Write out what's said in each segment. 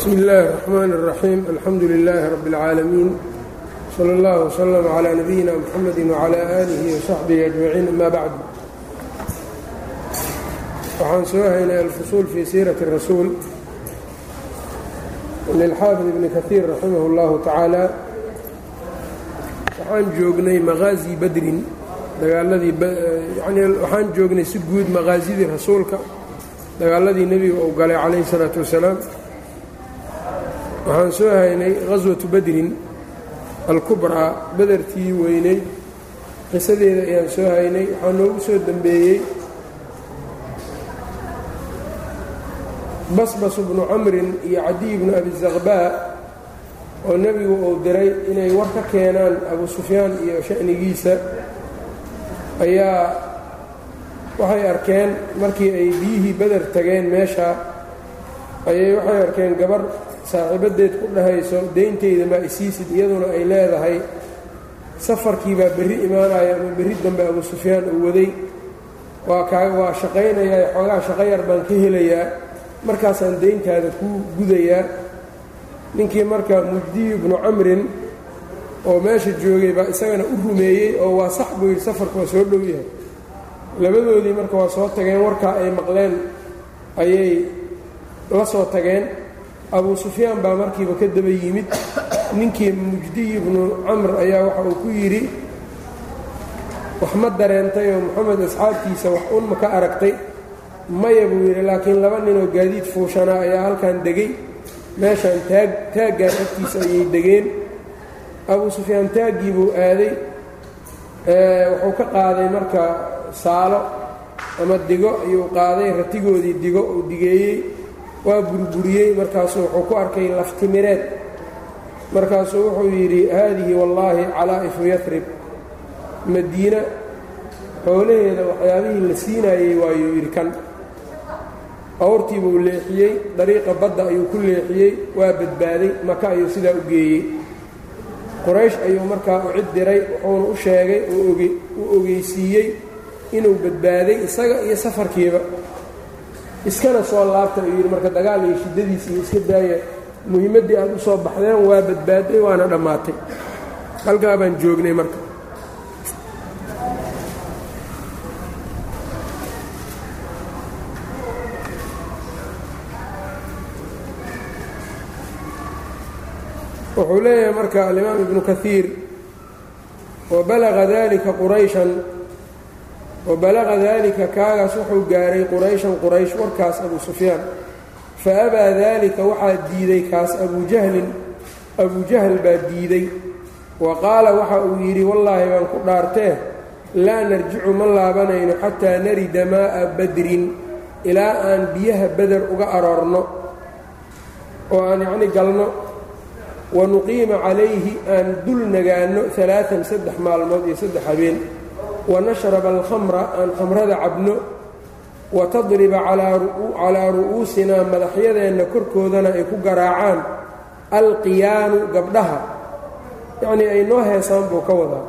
bsmi اllahi الرحmn الرaxيim alxamdu لilaahi rab اlcaalamiin slى اllah وslm عlى nabiyina mxamedi وعlى آlihi وsaxbihi أجmaciin ama bacd waxaan soo haynay alfusuul fii siiraةi الrasuul lilxaafid ibni kahiir raximah اllahu tacaala waxaan joognay maqaazi badrin dagaaladii yani waxaan joognay si guud maqaasidii rasuulka dagaaladii nebiga uu galay calayhi الsalaaةu wasalaam waxaan soo haynay qaswatu badrin alkubraa bedertii weynay. Qisadeeda ayaan soo haynay waxaa noogu soo dembeeyey basbas bnu camrin iyo cadiy bnu abi zaqbaa oo nebigu uu diray inay war ka keenaan abu sufyaan iyo sha'nigiisa. Ayaa waxay arkeen markii ay biyihii beder tageen meesha ayay waxay arkeen gabar saaxiibadeed ku dhahayso deyntayda maa isiisid iyaduna ay leedahay safarkiibaa berri imaanaya ama berri dambe abu sufyaan uu waday. Waa kaa waa shaqaynayaa xoogaa shaqo yar baan ka helayaa markaasaan deyntaada ku gudayaa. Ninkii marka mujdiyu bnu camrin oo meesha joogay baa isagana u rumeeyey oo waa sax buu yidhi safarku waa soo dhow yahay. Labadoodii marka waa soo tageen warkaa ay maqleen ayay la soo tageen abu sufyaan baa markiiba ka daba yimid. Ninkii mujdiy bnu camr ayaa waxa uu ku yidhi wax ma dareentay oo moxamed asxaabtiisa wax unma ka aragtay? Maya buu yidhi laakiin laba ninoo gaadiid fuushanaa ayaa halkan degay. Meeshaan taag taaggaan agtiisa ayay degeen. Abu sufyaan taaggii buu aaday wuxuu ka qaaday marka saalo ama digo ayuu qaaday ratigoodii digo uu digeeyey waa burburiyey markaasuu wuxuu ku arkay laftimireed markaasuu wuxuu yidhi haadihi wallaahi calaa'ifu yasrib. Madiina xoolaheeda waxyaabihii la siinaayey waayuu yidhi kan. Awrtii buu leexiyey dariiqa badda ayuu ku leexiyey waa badbaaday maka ayuu sidaa u geeyey. Quraysh ayuu markaa u cid diray wuxuuna u sheegay uu ogeysiiyey inuu badbaaday isaga iyo safarkiiba iskana soo laabta ayuu yidhi marka dagaal iyo shiddadiisa iyo iska daaya muhiimaddii aad u soo baxdeen waa badbaaday waana dhammaatay. Halkaa baan joognay marka. Wuxuu leeyahay marka alimaam ibnu kaiir wabalaga dalika qurayshan wabalaqa dalika kaagaas wuxuu gaaray qurayshan quraysh warkaas abu sufyaan. Fa abaa dalika waxaa diiday kaas abujahlin abujahl baa diiday. Wa qaala waxa uu yidhi wallaahi baan ku dhaartee laa narjicu ma laabanayno xataa narida maa'a badrin ilaa aan biyaha beder uga aroorno oo aan yacni galno. Wa nuqiima calayhi aan dul nagaanno alaaan saddex maalmood iyo saddex habeen wanashraba alkhamra aan khamrada cabno wa tadriba calaa ru'uusinaa madaxyadeenna korkoodana ay ku garaacaan alqiyaanu gabdhaha. Yacnii ay noo heesaan buu ka wadaa.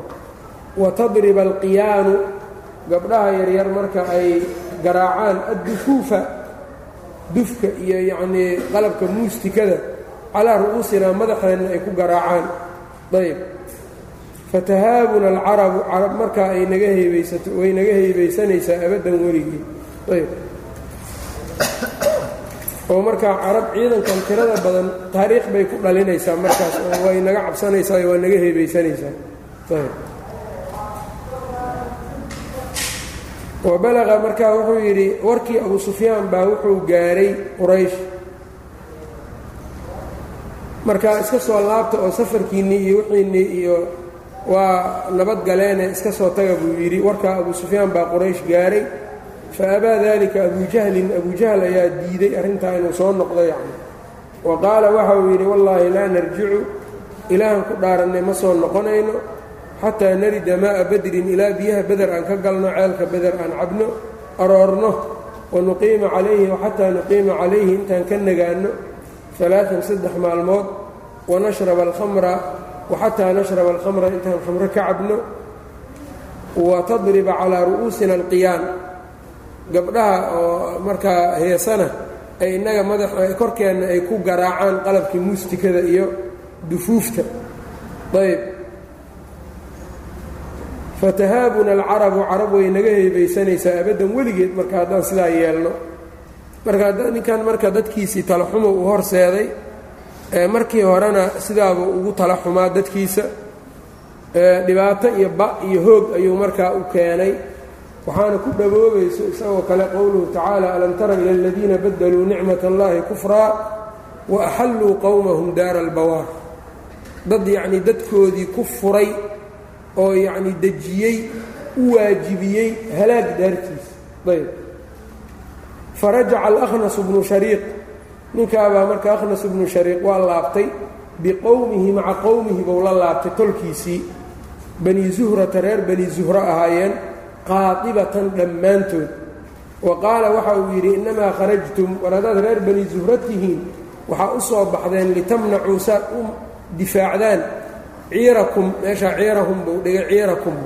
Wa tadriba alqiyaanu gabdhaha yaryar marka ay garaacaan addufuufa dufka iyo yacnii qalabka muustikada calaa ru'uusinaa madaxeenna ay ku garaacaan. Ayb fatahaabuna alcarabu carab markaa ay naga heebaysato way naga heebaysanaysaa abaddan weligii ayb. Oo markaa carab ciidankan tirada badan taariikh bay ku dhalinaysaa markaas oo way naga cabsanaysaa waa naga heebaysanaysaa. Ayb. Wa balaqa markaa wuxuu yidhi warkii abu sufyaan baa wuxuu gaaray quraysh. Markaa iska soo laabta oo safarkiinnii iyo wixiinnii iyo waa nabadgaleene iska soo taga buu yidhi warkaa abu sufyaan baa quraysh gaaray. Fa abaa dalika abujahlin abujahl ayaa diiday arrintaa inuu soo noqdo yacni. Wa qaala waxa uu yidhi wallaahi laa narjicu ilaahan ku dhaarannay ma soo noqonayno xataa narida maa'a badrin ilaa biyaha beder aan ka galno ceelka beder aan cabno aroorno wa nuqiima calayhi xataa nuqiima calayhi intaan ka nagaanno alaaan saddex maalmood wanashraba alkhamra waxataa nashraba alkhamra intaan khamro ka cabno tadriba calaa ru'uusina alqiyaan gabdhaha oo markaa heesana ay innaga madax korkeenna ay ku garaacaan qalabkii muustikada iyo dufuufta ayb fatahaabuna alcarabu carab way naga heebaysanaysaa abaddan weligeed marka haddaan sidaa yeelno marka ninkan marka dadkiisii talaxumo uu horseeday markii horena sidaabuu ugu tala xumaa dadkiisa. Dhibaato iyo ba iyo hoog ayuu markaa u keenay. Waxaana ku dhawoobayso isagoo kale qowluhu tacaala alam tara ila aladiina badaluu nicmat allahi kufraa wa axalluu qowmahum daara albawaar. Dad yacnii dadkoodii ku furay oo yacnii dejiyey u waajibiyey halaag daartiisa ayb farajaca alahnas bnu shariiq ninkaabaa marka akhnas bnu shariiq waa laabtay biqowmihi maca qowmihi buu la laabtay tolkiisii. Bani zuhrata reer bani zuhro ahaayeen qaadibatan dhammaantood. Wa qaala waxa uu yidhi innamaa kharajtum war haddaad reer bani zuhro tihiin waxaa u soo baxdeen litamnacuu saad u difaacdaan ciirakum meeshaa ciirahum buu dhigay ciirakum.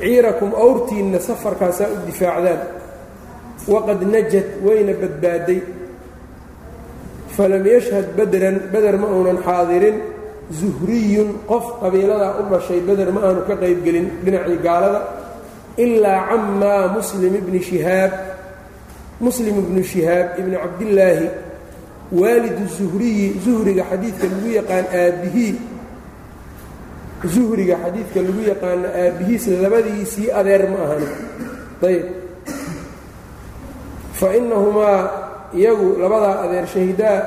Ciirakum awrtiinna safarkaasaa u difaacdaan waqad najad wayna badbaaday falam yashhad badran beder ma uunan xaadirin zuhriyun qof qabiiladaa u dhashay beder ma aanu ka qaybgelin dhinacii gaalada ilaa camaa muslim ibni shihaab muslim ibnu shihaab ibni cabdillaahi waalidu zuhriyi zuhriga xadiidka lagu yaqaan aabbihii zuhriga xadiidka lagu yaqaano aabbihiis labadiisii adeer ma ahani ayb fa innahumaa iyagu labadaa adeer shahidaa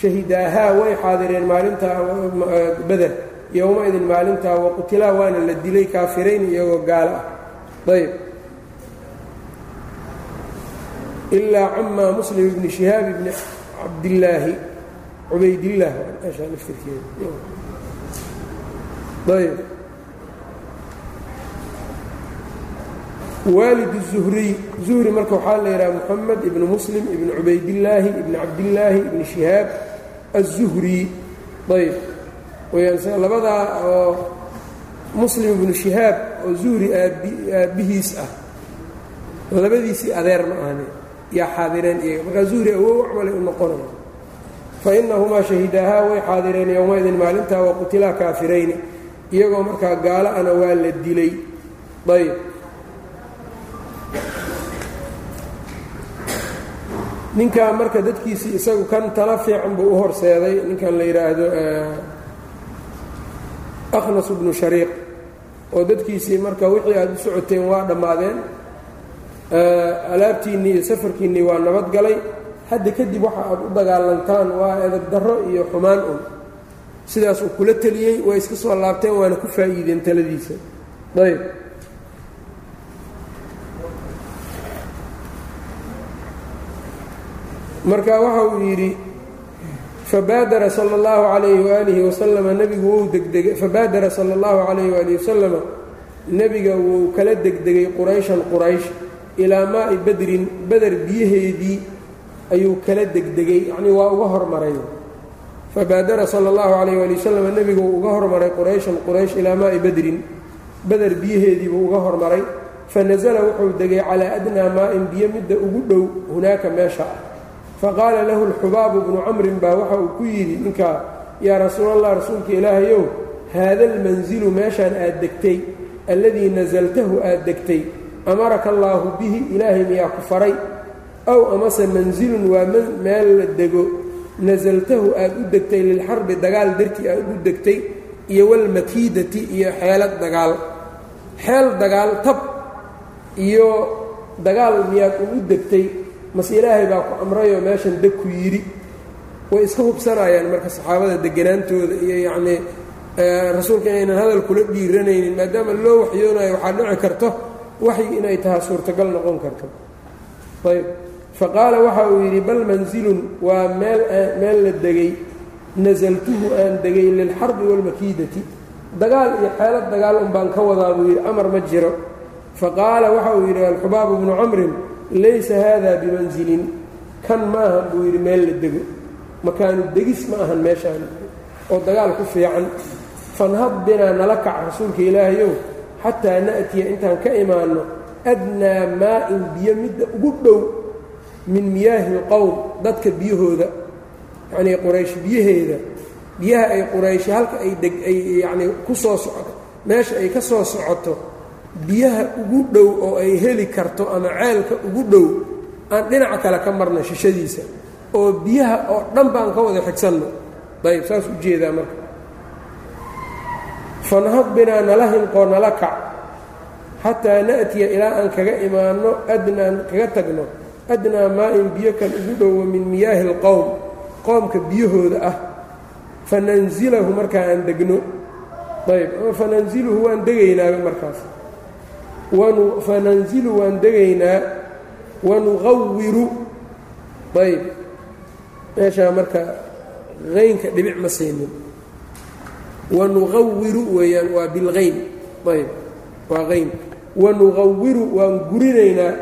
shahidaahaa way xaadireen maalintaa beder yowma idin maalintaa waqutilaa waana la dilay kaafirayn iyagoo gaalo ah. Ayb ilaa camaa muslim ibni shihaab ibni cabdillaahi cubaydillaah ayb waalid الzuhriy zuhri marka waxaa la yidhaha moxamed ibnu muslim ibnu cubaydillaahi ibni cabdillaahi ibni shihaab aلzuhri ayb wayaan labadaa oo muslim ibnu shihaab oo zuhri aabbihiis ah labadiisii adeer ma ahane yaa xaadireen iyaga markaa zuhri awow acmalay u noqonaya fainahumaa shahidaahaa way xaadireen yowmaidin maalintaa waqutilaa kaafirayni iyagoo markaa gaalo ana waa la dilay ayb ninkaa marka dadkiisii isagu kan tala fiican buu u horseeday ninkan la yidhaahdo akhnas bnu shariiq oo dadkiisii marka wixii aada u socoteen waa dhammaadeen alaabtiinnii iyo safarkiinnii waa nabad galay. Hadda kadib waxa aad u dagaalantaan waa edab darro iyo xumaan un. Sidaas uu kula teliyey way iska soo laabteen waana ku faa'iideen taladiisa. Ayb marka waxa uu yidhi fabaadara sala اllahu calayhi waalihi wasalama nebigu wuu degdegay fabaadara sala اllahu calayhi waalihi wasalama nebiga wuu kala degdegay qurayshan quraysh ilaa maa'i badrin beder biyaheedii ayuu kala degdegay yacnii waa uga hormaray fabaadara sala اllahu calayh waali wasalam nebigu wuu uga hormaray qurayshan quraysh ilaa maa'i badrin beder biyaheedii buu uga hormaray fanasala wuxuu degay calaa adnaa maa'in biyo midda ugu dhow hunaaka meesha ah faqaala lahu lxubaabu bnu camrin baa waxa uu ku yidhi ninkaa yaa rasuulallah rasuulka ilaahayow haada almanzilu meeshaan aad degtay alladii nasaltahu aad degtay amaraka allaahu bihi ilaahay miyaa ku faray? Aw amase mansilun waa meel la dego. Nasaltahu aad u degtay lilxarbi dagaal dartii aad u degtay iyo walmakiidati iyo xeelad dagaal. Xeel dagaal tab iyo dagaal miyaad ugu degtay mase ilaahay baa ku amrayoo meeshan deg ku yidhi. Way iska hubsanayaan marka saxaabada deganaantooda iyo yacnii rasuulka inaynan hadal kula dhiiranaynin maadaama loo waxyoonayo waxaa dhici karto waxyi inay tahay suurtagal noqon karto. Ayb faqaala waxa uu yidhi bal mansilun waa meel meel la degay. Nasaltuhu aan degay lilxarbi waalmakiidati dagaal iyo xeelad dagaal un baan ka wadaa buu yidhi amar ma jiro. Faqaala waxa uu yidhi alxubaabu bnu camrin laysa haada bimansilin kan ma ahan buu yidhi meel la dego. Makaanu degis ma ahan meeshaan. Oo dagaal ku fiican. Fanhad binaa nala kac rasuulka ilaahayow xataa na'tiya intaan ka imaanno adnaa maa'in biyo midda ugu dhow min miyaahi lqowm dadka biyahooda. Yacnii quraysh biyaheeda. Biyaha ay qurayshi halka ay deg ay yacnii ku soo socoto meesha ay ka soo socoto biyaha ugu dhow oo ay heli karto ama ceelka ugu dhow aan dhinaca kale ka marna shishadiisa oo biyaha oo dhan baan ka wada xigsanno. Ayb saas u jeedaa marka. Fanhad binaa nala hinqoo nala kac. Xataa na'tiya ilaa aan kaga imaanno adnaan kaga tagno adnaa maa-in biyo kan ugu dhowo min miyaahi alqowm qoomka biyahooda ah. Fananzilahu markaa aan degno. Ayb ama fananziluhu waan degaynaaba markaas fananzilu waan degaynaa wanuqawiru ayb. Meeshaa marka qaynka dhibic ma siinin. Wanuqawiru weeyaan waa bilqayn ayb. Waa qayn wanuqawiru waan gurinaynaa.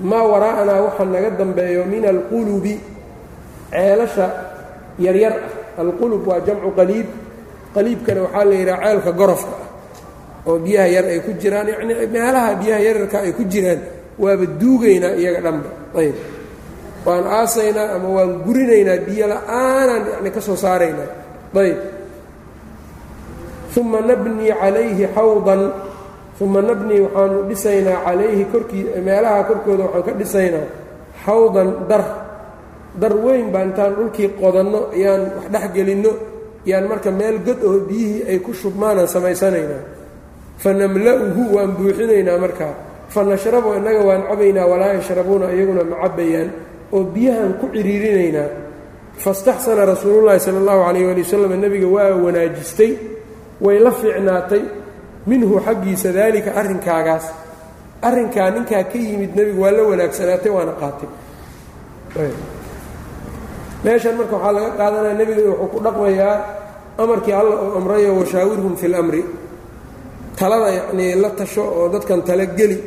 Maa waraa'anaa waxa naga dambeeyo min alqulubi. Ceelasha yaryar. Ah alqulub waa jamcu qaliib. Qaliibkana waxaa la yidhaha ceelka gorofka. ah oo biyaha yar ay ku jiraan yacnii meelaha biyaha yaryarka ay ku jiraan waaba duugaynaa iyaga dhanba. Ayb waan aasaynaa ama waan gurinaynaa biyo la'aanaan yani ka soo saaraynaa ayb uma nabnii calayhi xawdan uma nabnii waxaanu dhisaynaa calayhi korkii meelaha korkooda waxaan ka dhisaynaa xawdan dar. Dar weyn baa intaan dhulkii qodanno yaan wax dhex gelinno yaan marka meel god oo biyihii ay ku shubmaanaan samaysanaynaa fa namla'uhu waan buuxinaynaa markaa fa nashrabu innaga waan cabaynaa walaa yashrabuuna iyaguna ma cabbayaan oo biyahan ku ciriirinaynaa. Fastaxsana rasuulullaahi sala allahu calayh waali wasalam nebiga waa wanaajistay way la fiicnaatay minhu xaggiisa daalika arrinkaagaas. Arrinkaa ninkaa ka yimid nebigu waa la wanaagsanaatay waana qaatay. Meeshan marka waxaa laga qaadanaya nebiga wuxuu ku dhaqmayaa amarkii alla uu amrayo washaawirhum fi lamri talada yacnii la tasho oo dadkan tala geli.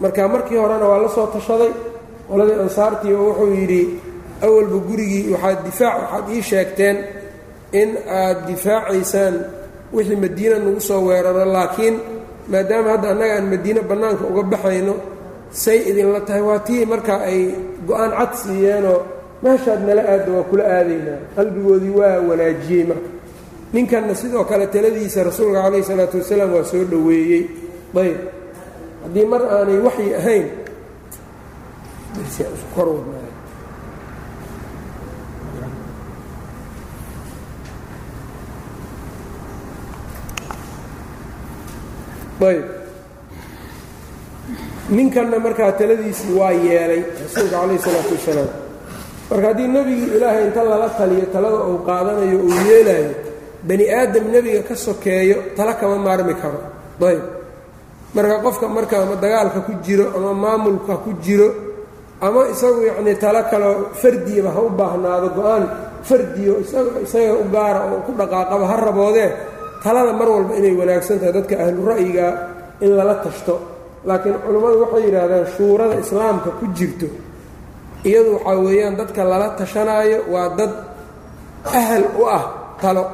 Marka markii horena waa la soo tashaday. Qoladii ansaartii oo wuxuu yidhi awalba gurigii waxaad difaac waxaad ii sheegteen in aad difaacaysaan wixii madiina nagu soo weeraro. Laakiin maadaama hadda annaga aan madiine bannaanka uga baxayno say idinla tahay. Waa tii marka ay go'aan cad siiyeenoo meeshaad nala aadda waa kula aadaynaa qalbigoodii waa wanaajiyey marka ninkanna sidoo kale taladiisa rasuulka calayhi salaatu wasalaam waa soo dhoweeyey. Ayb. Haddii mar aanay waxyi ahayn ayb. Ninkanna markaa taladiisii waa yeelay rasuulka calayhi salaatu wasalaam. Marka haddii nebigii ilaahay inta lala taliyo talada uu qaadanayo uu yeelaayo bani aadam nebiga ka sokeeyo tala kama maarmi karo. Ayb marka qofka marka ama dagaalka ku jiro ama maamulka ku jiro ama isagu yacnii talo kaleo fardiyaba ha u baahnaado go'aan fardiyo isaga u gaara oo ku dhaqaaqaba ha raboodee talada mar walba inay wanaagsan tahay dadka ahlu ra'yiga in lala tashto. Laakiin culummadu waxay yidhaahdaan shuurada islaamka ku jirto iyadu waxaa weeyaan dadka lala tashanaayo waa dad ahal u ah talo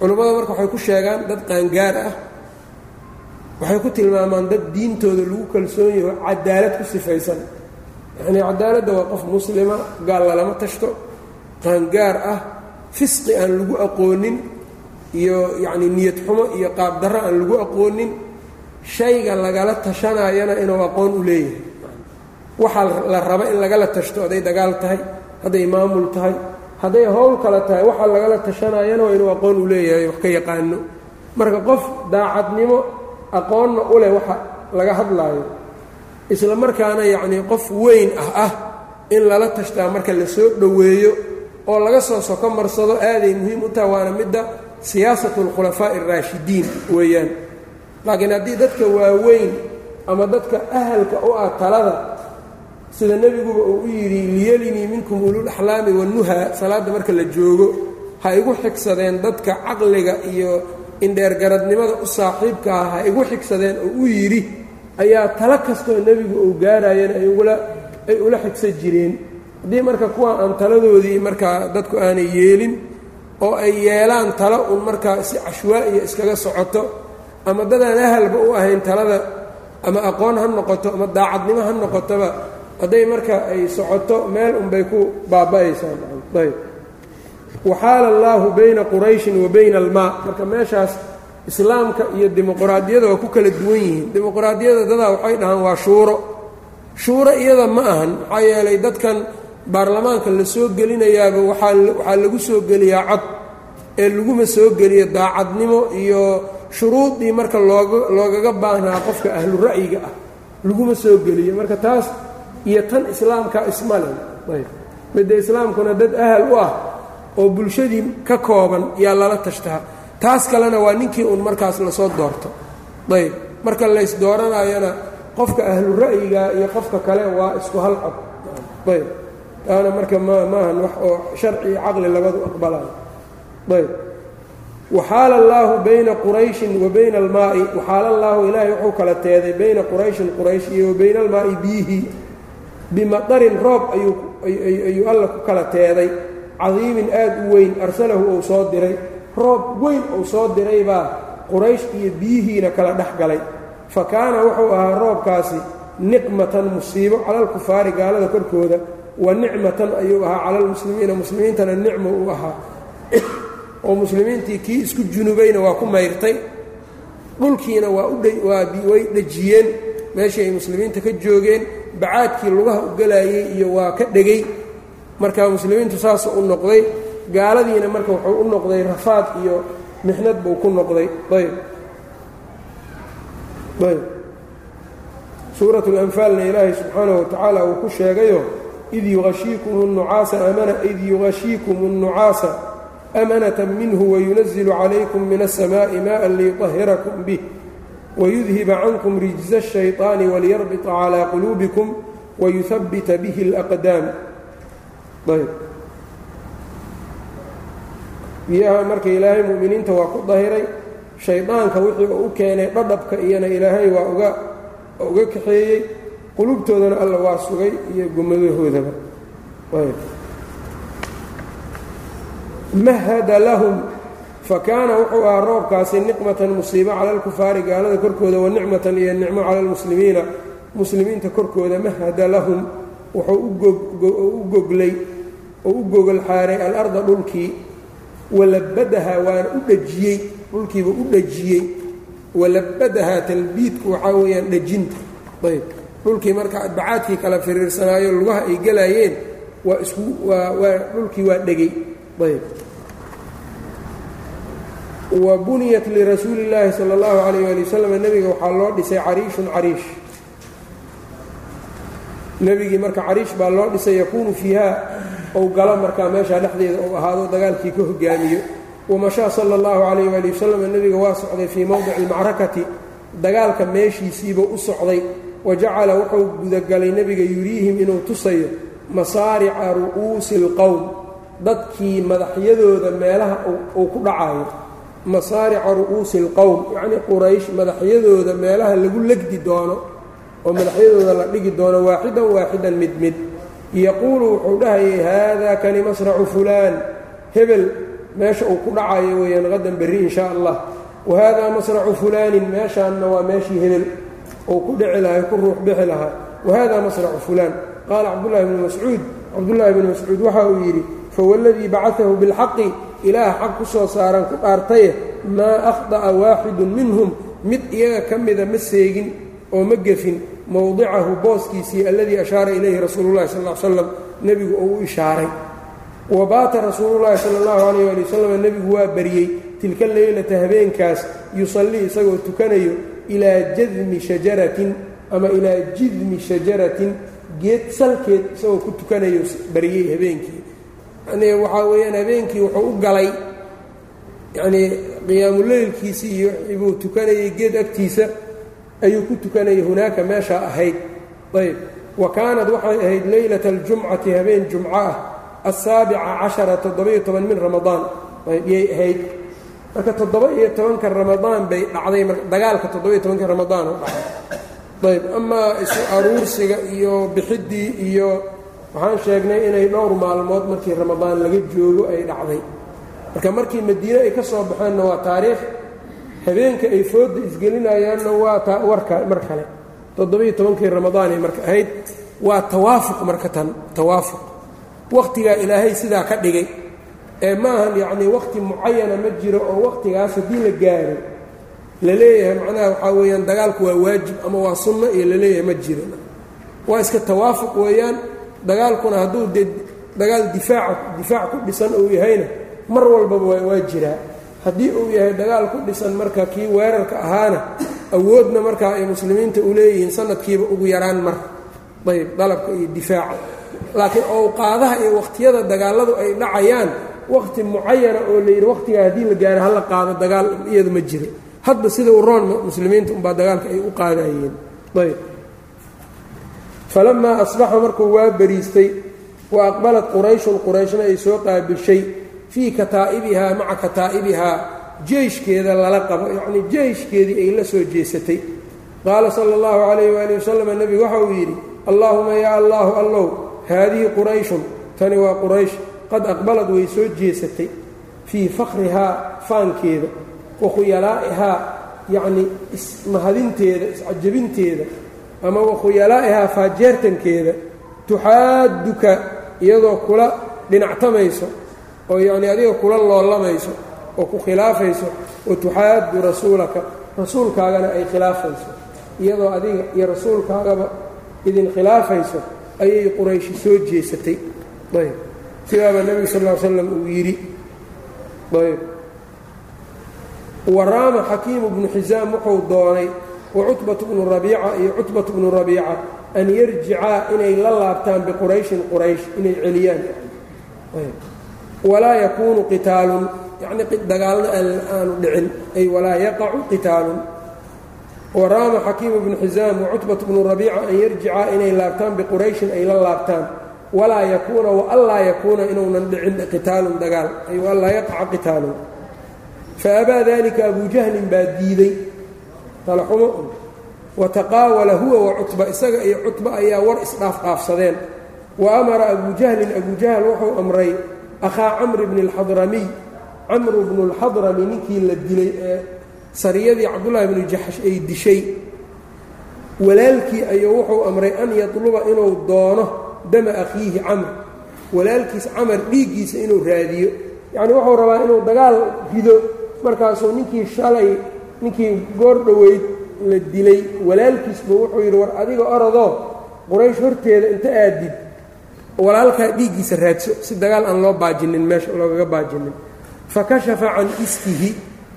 culummada marka waxay ku sheegaan dad qaangaar ah waxay ku tilmaamaan dad diintooda lagu kalsoon yaho cadaalad ku sifaysan. Yacnii cadaaladda waa qof muslima gaal lalama tashto qaangaar ah fisqi aan lagu aqoonin iyo yacnii niyad xumo iyo qaabdarro aan lagu aqoonin shayga lagala tashanayana inuu aqoon u leeyahay. Waxaa la raba in lagala tashto hadday dagaal tahay hadday maamul tahay hadday howl kale tahay waxaa lagala tashanayana inuu aqoon u leeyahay wax ka yaqaano. Marka qof daacadnimo aqoonna u leh waxa laga hadlaayo. Isla markaana yacnii qof weyn ah ah in lala tashtaa marka la soo dhoweeyo oo laga soo soko marsado aaday muhiim u tahay waana midda siyaasatu alkhulafaa'i araashidiin weeyaan. Laakiin haddii dadka waaweyn ama dadka ahalka u ah talada sida nebiguba uu u yidhi liyelinii minkum ululaxlaami wanuha salaadda marka la joogo ha igu xigsadeen dadka caqliga iyo indheergaradnimada u saaxiibka ah ha igu xigsadeen oo u yidhi ayaa talo kastoo nebigu uu gaarayeen ay ula xigsan jireen. Haddii marka kuwa aan taladoodii markaa dadku aanay yeelin oo ay yeelaan talo un markaa si cashwaa'iya iskaga socoto ama dadaan ahalba u ahayn talada ama aqoon ha noqoto ama daacadnimo ha noqotoba hadday marka ay socoto meel unbay ku baaba'aysaa ayb. Waxaala allaahu bayna qurayshin wa bayna almaa. Marka meeshaas islaamka iyo dimuqraadiyada waa ku kala duwan yihiin. Dimuqraadiyada dadaa waxay dhahaan waa shuuro. Shuuro iyada ma ahan. Maxaa yeelay dadkan baarlamaanka la soo gelinayaaba waxaa lagu soo geliyaa cod ee laguma soo geliyo daacadnimo iyo shuruudii marka loogaga baahnaa qofka ahlu ra'yiga ah. Laguma soo geliyo. Marka taas iyo tan islaamka ismale. Midda islaamkuna dad ahal u ah oo bulshadii ka kooban yaa lala tashtaa taas kalena waa ninkii uun markaas la soo doorto. Ayb. Marka lays qofka ahlu ra'yiga iyo qofka kale waa isku hal cod. Ayb. Taana marka ma maahan wax oo sharci iyo caqli labadu aqbalayo ayb. Waxaala allaahu bayna qurayshin wa bayna almaa'i. Waxaala allaahu ilaahay wuxuu kala teeday bayna qurayshin quraysh iyo wa bayna almaa'i biihi bimadarin roob ayuu alla ku kala teeday. Cadiimin aad u weyn arsalahu uu soo diray. Roob weyn uu soo diray baa quraysh iyo biyihiina kala dhex galay. Fa kaana wuxuu ahaa roobkaasi niqmatan musiibo cala alkufaari gaalada korkooda wa nicmatan ayuu ahaa cala almuslimiina muslimiintana nicmo uu ahaa. Oo muslimiintii kii isku junubayna waa ku mayrtay. Dhulkiina waa way dhejiyeen meeshii ay muslimiinta ka joogeen bacaadkii lugaha u galaayey iyo waa ka dhegay marka muslimiintu saas u noqday gaaladiina marka wuxuu u noqday rafaad iyo mixnad buu ku noqday ayb ayb suurat اlanfaalna ilaahay subxaanaه wa tacaala uu ku sheegayo id yuashiikum الnucaasa amana id yugashiikum الnucaasa amanata minhu wayunazilu calaykum min الsamaaءi maءa liyuطahirakum bih wayudhiba cankum rijza الshayطaani waliyarbita calىa quluubikum wayuhabita bihi اlأqdaam ayb biyaha marka ilaahay mu'miniinta waa ku dahiray shaydaanka wixii uu u keenay dhadhabka iyana ilaahay waa uga uga kaxeeyey qulubtoodana alla waa sugay iyo gumadahoodaba ayb mahada lahum fakaana wuxuu ahaa roobkaasi niqmatan musiibo cala alkufaari gaalada korkooda wa nicmatan iyo nicmo cala almuslimiina muslimiinta korkooda mahada lahum wuxuu u goglay oo u gogol alarda dhulkii. Walabadaha waana u dhejiyey dhulkiiba u dhejiyey walabadaha talbiidku waxaa weeyaan dhejinta ayb. Dhulkii marka bacaadkii kala firiirsanaayo lugaha ay gelaayeen waa isku waa dhulkii waa dhegay. Ayb wa buniyat lirasuuli اllaahi salى اllahu alayh ali wasalam nebiga waxaa loo dhisay cariishun cariish nebigii marka cariish baa loo dhisay yakuunu fiiha ou galo markaa meeshaa dhexdeeda uu ahaado dagaalkii ka hogaamiyo wamashaa sala اllahu calayh ali wasalam nebiga waa socday fii mowdici اlmacrakati dagaalka meeshiisiibuu u socday wa jacala wuxuu gudagalay nebiga yuriihim inuu tusayo masaarica ru'uusi اlqowm dadkii madaxyadooda meelaha uu ku dhacayo masaarica ru'uusi اlqowm yacnii quraysh madaxyadooda meelaha lagu legdi doono oo madaxyadooda la dhigi doono waaxidan waaxidan mid mid. Yaquulu wuxuu dhahayay haadaa kani masracu fulaan. Hebel meesha uu ku dhacayo weeyaan qadan berri in shaa allah wa haadaa masracu fulaanin. Meeshaanna waa meeshii hebel uu ku dhici lahay ku ruux bixi lahaa. Wa haadaa masracu fulaan. Qaala cabdullaahi bnu mascuud. Cabdullaahi bnu mascuud waxa uu yidhi fawalladii bacaahu bilxaqi ilaah xaq ku soo saaran ku dhaartaye maa akhda'a waaxidun minhum. Mid iyaga ka mida ma seegin oo ma gefin. Mowdicahu booskiisii alladii ashaara ilayhi rasuulu llahi sal l slam nebigu uu u ishaaray. Wa baata rasuulullaahi sala allahu calayh ali wasalam nebigu waa baryey tilka leylata habeenkaas yusallii isagoo tukanayo ilaa jadmi shajaratin ama ilaa jidmi shajaratin geed salkeed isagoo ku tukanayo baryey habeenkii yanii waxaa weeyaan habeenkii wuxuu u galay yacnii qiyaamuleylkiisii iyo ibuu tukanayay geed agtiisa ayuu ku tukanayay hunaaka meeshaa ahayd. Ayb. Wa kaanad waxay ahayd leylata aljumcati habeen jumco ah asaabica cashara toddoba-iyo toban min ramadaan. Yay ahayd. Marka toddoba-iyo tobanka ramadaan bay dhacday dagaalka toddoba-iyo tobanka ramadaan oo dhacay ayb amaa isu aruursiga iyo bixiddii iyo waxaan sheegnay inay dhowr maalmood markii ramadaan laga joogo ay dhacday. Marka markii madiine ay ka soo baxeenna waa taariikh habeenka ay foodda isgelinayaanna waa warka mar kale. Toddobiiyo tobankii ramadaanay marka ahayd waa tawaafuq marka tan tawaafuq. Wakhtigaa ilaahay sidaa ka dhigay. Ee ma ahan wakhti mucayana ma jiro oo wakhtigaas haddii la gaaro la leeyahay macnaha waxaa weeyaan dagaalku waa waajib ama waa sunno iyo la leeyahay ma jiro. Waa iska tawaafuq weeyaan dagaalkuna hadduu dee dagaal difaaca difaac ku dhisan uu yahayna mar walbaba waa jiraa. Haddii uu yahay dagaal ku dhisan marka kii weerarka ahaana awoodna markaa ay muslimiinta u leeyihiin sanadkiiba ugu yaraan mar. Ayb dalabka iyo difaaca. Laakiin owqaadaha iyo wakhtiyada dagaaladu ay dhacayaan wakhti mucayana oo layidhi wakhtigaa haddii la gaaro hala qaado dagaal iyadu ma jiro hadba sida u roon muslimiinta unbaa dagaalka ay u qaadayeen ayb falamaa asbaxa markuu waa bariistay wa aqbalat qurayshun qurayshna ay soo qaabilshay fii kataa'ibihaa maca kataa'ibihaa jeyshkeeda lala qabo yacnii jeyshkeedii ay la soo jeesatay qaala sala allahu calayh waali wasalam nebigu waxa uu yidhi allaahuma yaa allaahu allow haadihi qurayshun tani waa quraysh qad aqbalad way soo jeesatay fii fakhrihaa faankeeda wa khuyalaa'ihaa yacnii ismahadinteeda iscajabinteeda ama wa khuyalaa'ihaa faajeertankeeda tuxaaduka iyadoo kula dhinactamayso oo yacnii adiga kula loolamayso oo ku khilaafayso wa tuxaadu rasuulaka rasuulkaagana ay khilaafayso. Iyadoo adiga iyo rasuulkaagaba idin khilaafayso ayay qurayshi soo jeesatay. Ayb. Sidaabaa nebigu sal ll slam uu yidhi. Ayb. Waraama xakiimu bnu xisaam wuxuu doonay wa cutbatu bnu rabiica iyo cutbatu bnu rabiica an yarjicaa inay la laabtaan biqurayshin quraysh inay celiyaan. Walaa yakuunu qitaalun yacni dagaalna aanu dhicin ay walaa yaqacu qitaalun. Waraama xakiimu bnu xisaam wacutbat bnu rabiica an yarjicaa inay laabtaan biqurayshin ay la laabtaan. Walaa yakuuna waanlaa yakuuna inuunan dhicin qitaalun dagaal ay waanlaa yaqaca qitaalun. Faabaa dalika abu jahlin baa diiday talaxumo un wataqaawala huwa wa cutba isaga iyo cutba ayaa war isdhaafdhaafsadeen. Wa amara abu jahlin abu jahl wuxuu amray akhaa camri bni اlxadramiy camru bnu اlxadrami ninkii la dilay ee sariyadii cabdullaahi bnu jaxsh ay dishay. Walaalkii ayuu wuxuu amray an yatluba inuu doono dama akhiihi camr. Walaalkiis camar dhiiggiisa inuu raadiyo. Yacnii wuxuu rabaa inuu dagaal rido markaasuu ninkii shalay ninkii goor dhoweyd la dilay walaalkiisba wuxuu yidhi war adiga orodoo quraysh horteeda inta aadid walaalkaa dhiiggiisa raadso si dagaal aan loo baajinin meesha loogaga baajinin. Fa kashafa can iskihi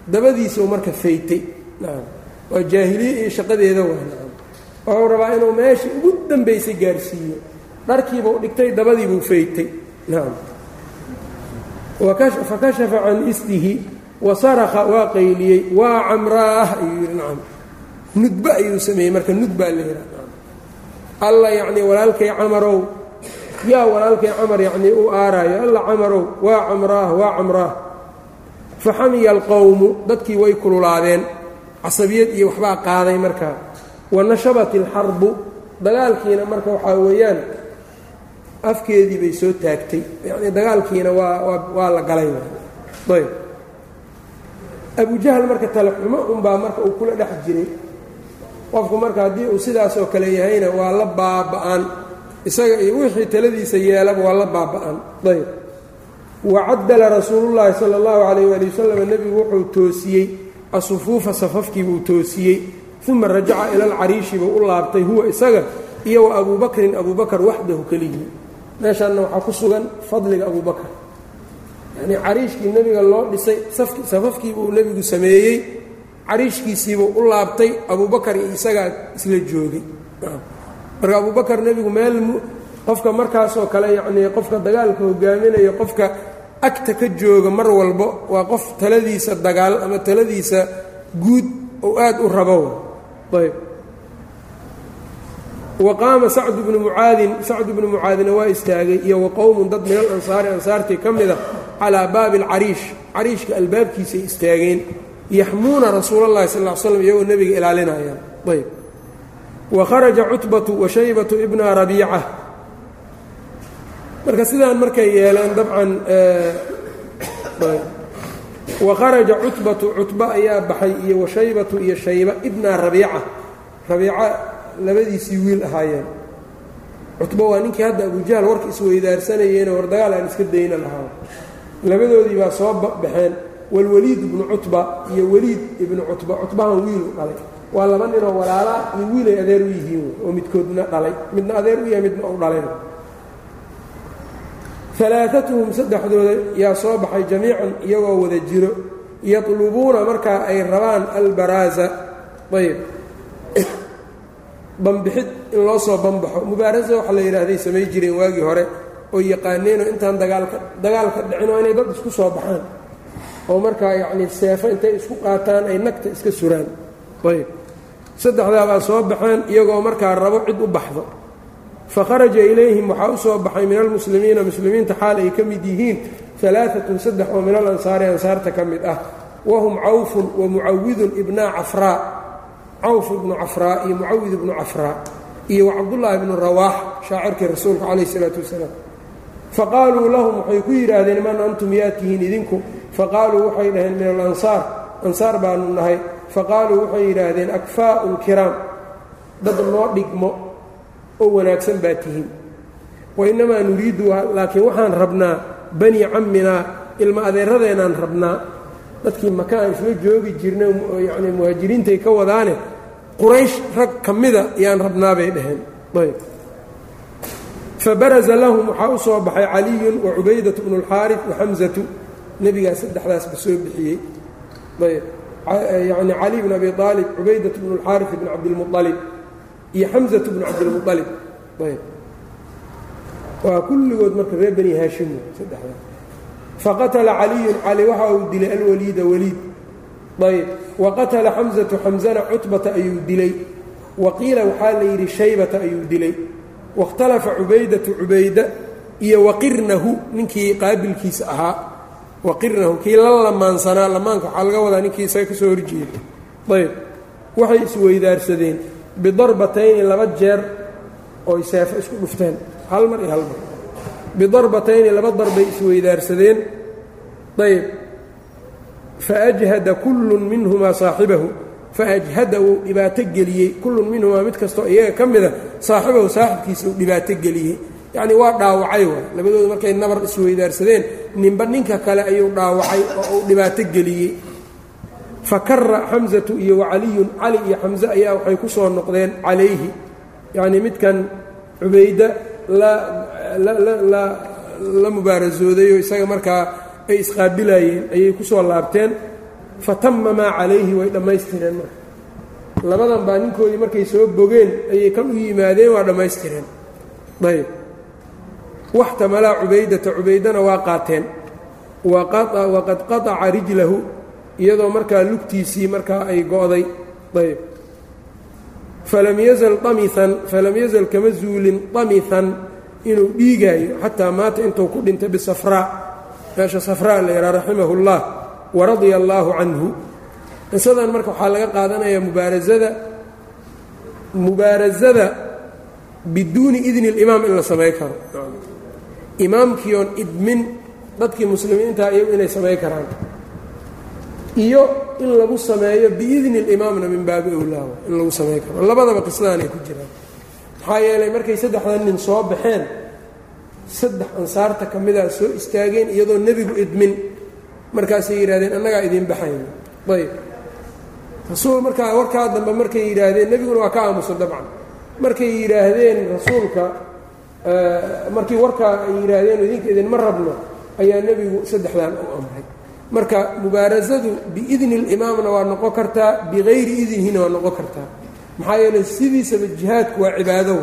dabadiisuu marka faytay. Waa jaahiliye iyo shaqadeeda waa wuxuu rabaa inuu meeshii ugu dambaysay gaarsiiyo. Dharkiibuu dhigtay dabadiibuu faytay. Fa kashafa can istihi wa saraka waa qayliyey waa camraah ayuu yidhi nacam nudba ayuu sameeyey marka nudbaa la yidhaha alla yacnii walaalkay camarow yaa walaalkay camar yacnii u aaraayo alla camarow waa camraah waa camraah. Faxamiya alqowmu dadkii way kululaadeen casabiyad iyo waxbaa qaaday markaa wa nashabat ilxarbu dagaalkiina marka waxaa weeyaan afkeedii bay soo taagtay. Yacnii dagaalkiina waa waa la galay ayb abujahl marka talaxumo unbaa marka uu kula dhex jiray. Qofku marka haddii uu sidaasoo kale yahayna waa la baaba'an. Isaga iyo wixii taladiisa yeelaba waa la baaba'an. Ayb wacadala rasuulullaahi sala allahu calayh waali wasalam nebigu wuxuu toosiyey asufuufa safafkiibuu toosiyey uma rajaca ila alcariishi buu u laabtay huwa isaga iyo wa abuu bakrin waxdahu keligii meeshaanna waxaa ku sugan fadliga abuu bakar yacnii cariishkii nebiga loo dhisay safafkiibuu nebigu sameeyey cariishkiisiibuu u laabtay abuu bakar iyo isagaa isla joogay. Marka abuu bakar nebigu meel qofka markaasoo kale yacnii qofka dagaalka hogaaminayo qofka agta ka jooga mar walbo waa qof taladiisa dagaal ama taladiisa guud oo aad u rabo. Ayb. Wa qaama sacdu bnu mucaadin sacdu bnu mucaadina waa istaagay iyo wa qowmun dad min alansaari ansaartii ka mida calaa baabi alcariish. Cariishka albaabkiisay istaageen. Yaxmuuna rasuula اllahi sal ll slam iyagoo nebiga ilaalinayaan ayb wa kharaja cutbatu wa shaybatu ibna rabiica. Marka sidaan markay yeeleen dabcan wa kharaja cutbatu cutba ayaa baxay iyo wa shaybatu iyo shayba ibna rabiica. Rabiica labadiisii wiil ahaayeen. Cutbo waa ninkii hadda abujahl warka isweydaarsanayeen war dagaal aan iska dayna lahaa labadoodii baa soo baxeen walwaliid ibnu cutba iyo weliid ibnu cutba. Cutbahan wiilu dhalay. Waa laba ninoo walaalaa iyo wiilay adeer u yihiin oo midkoodna dhalay. Midna adeer u yahay midna u dhalayna alaaatuhum saddexdooda yaa soo baxay jamiican iyagoo wada jiro. Yatlubuuna markaa ay rabaan albaraaza. Ayb banbixid in loo soo banbaxo. Mubaarasa waxa la yidhaahday samay jireen waagii hore oo yaqaaneenoo intaan dagaalka dagaalka dhicinoo inay dad isku soo baxaan. Oo markaa yacnii seefo intay isku qaataan ay nagta iska suraan. Ayb saddexdaabaa soo baxeen iyagoo markaa rabo cid u baxdo. Fakharaja ilayhim waxaa u soo baxay min almuslimiina muslimiinta xaal ay ka mid yihiin alaaatun saddex oo min alansaari ansaarta ka mid ah. Wahum cawfun wa mucawidun ibna cafraa cawf ibnu cafraa iyo mucawid ibnu cafraa iyo wacabdullaahi ibnu rawaax shaacirkii rasuulka calayh isalaatu wasalaam faqaaluu lahum waxay ku yidhaahdeen man antum yaa tihiin idinku? Faqaaluu waxay dhaheen min alansaar. Ansaar baanu nahay. Faqaaluu waxay yidhaahdeen akfaa'un kiraam. Dad noo dhigmo oo wanaagsan baa tihiin. Wainnamaa nuriidu laakiin waxaan rabnaa bani camminaa ilma adeeradeenaan rabnaa. Dadkii maka aan isla joogi jirnay yacni muhaajiriintay ka wadaane quraysh rag ka mida yaan rabnaa bay dhaheen. Ayb fabaraza lahum waxaa u soo baxay caliyun wa cubaydatu bnu اlxaari wa xamsatu nebigaa saddexdaasba soo bixiyey. Ayb. Yacni cali bn abi aalib cubaydatu bnu اlxaari bn cabdilmualib iyo xamsatu bnu cabdilmualib ayb. Waa kulligood marka reer bani haashimu saddexdaas. Faqatala caliyun cali waxa uu dilay alwaliida waliid. Ayb. Wa qatala xamsatu xamsana cutbata ayuu dilay. Wa qiila waxaa la yidhi shaybata ayuu dilay wakhtalafa cubaydatu cubayda iyo waqirnahu ninkii qaabilkiisa ahaa. waqirnahu kii la lamaansanaa lamaanka waxaa laga wadaa ninkii isaga ka soo horjeeda. ayb waxay isweydaarsadeen bidarbatayni laba jeer ooy seefo isku dhufteen. hal mar iyo hal mar. bidarbatayni laba darbay isweydaarsadeen ayb faajhada kullun minhumaa saaxibahu faajhada wuu dhibaato geliyey. Kullun minhumaa mid kastoo iyaga ka mida saaxibahu saaxibkiisa uu dhibaato geliyey. Yacnii waa dhaawacay waay. Labadooda markay nabar isweydaarsadeen ninba ninka kale ayuu dhaawacay oo uu dhibaato geliyey. Fakara xamsatu iyo wacaliyun cali iyo xamse ayaa waxay ku soo noqdeen calayhi. Yacnii midkan cubayda la mubaarasooday oo isaga markaa ay isqaabilayeen ayay ku soo laabteen fatama maa calayhi way dhammaystireen marka. Labadan baa ninkoodii markay soo bogeen ayay kan u yimaadeen waa dhammaystireen. Ayb waxtamalaa cubaydata cubaydana waa qaateen. Waqad qataca rijlahu iyadoo markaa lugtiisii markaa ay go'day. Ayb falam yazal amian falam yazal kama zuulin damihan inuu dhiigaayo xataa maata intuu ku dhintay bisafraa meesha safraa la yidhaha raximah اllah waradia allaahu canhu. Qisadan marka waxaa laga qaadanayaa mubaarasada mubaarasada biduuni idni اlimaam in la samay karo. Imaamkiioon idmin dadkii muslimiinta iyagu inay samay karaan. Iyo in lagu sameeyo biidni اlimaamna min baabi owlaawa in lagu samay karo. Labadaba qisadaanay ku jiraan. Maxaa yeelay markay saddexdan nin soo baxeen saddex ansaarta ka midaa soo istaageen iyadoo nebigu idmin markaasay yidhahdeen annagaa idiin baxayna ayb. Rasuul markaa warkaa dambe markay yidhaahdeen nebiguna waa ka aamusan dabcan. Markay yidhaahdeen rasuulka markii warkaa ay yidhaahdeen idinka idinma rabno ayaa nebigu saddexdan u amray. Marka mubaarasadu biidni اlimaamna waa noqon kartaa bikayri idnihina waa noqon kartaa. Maxaa yeeley sidiisaba jihaadku waa cibaado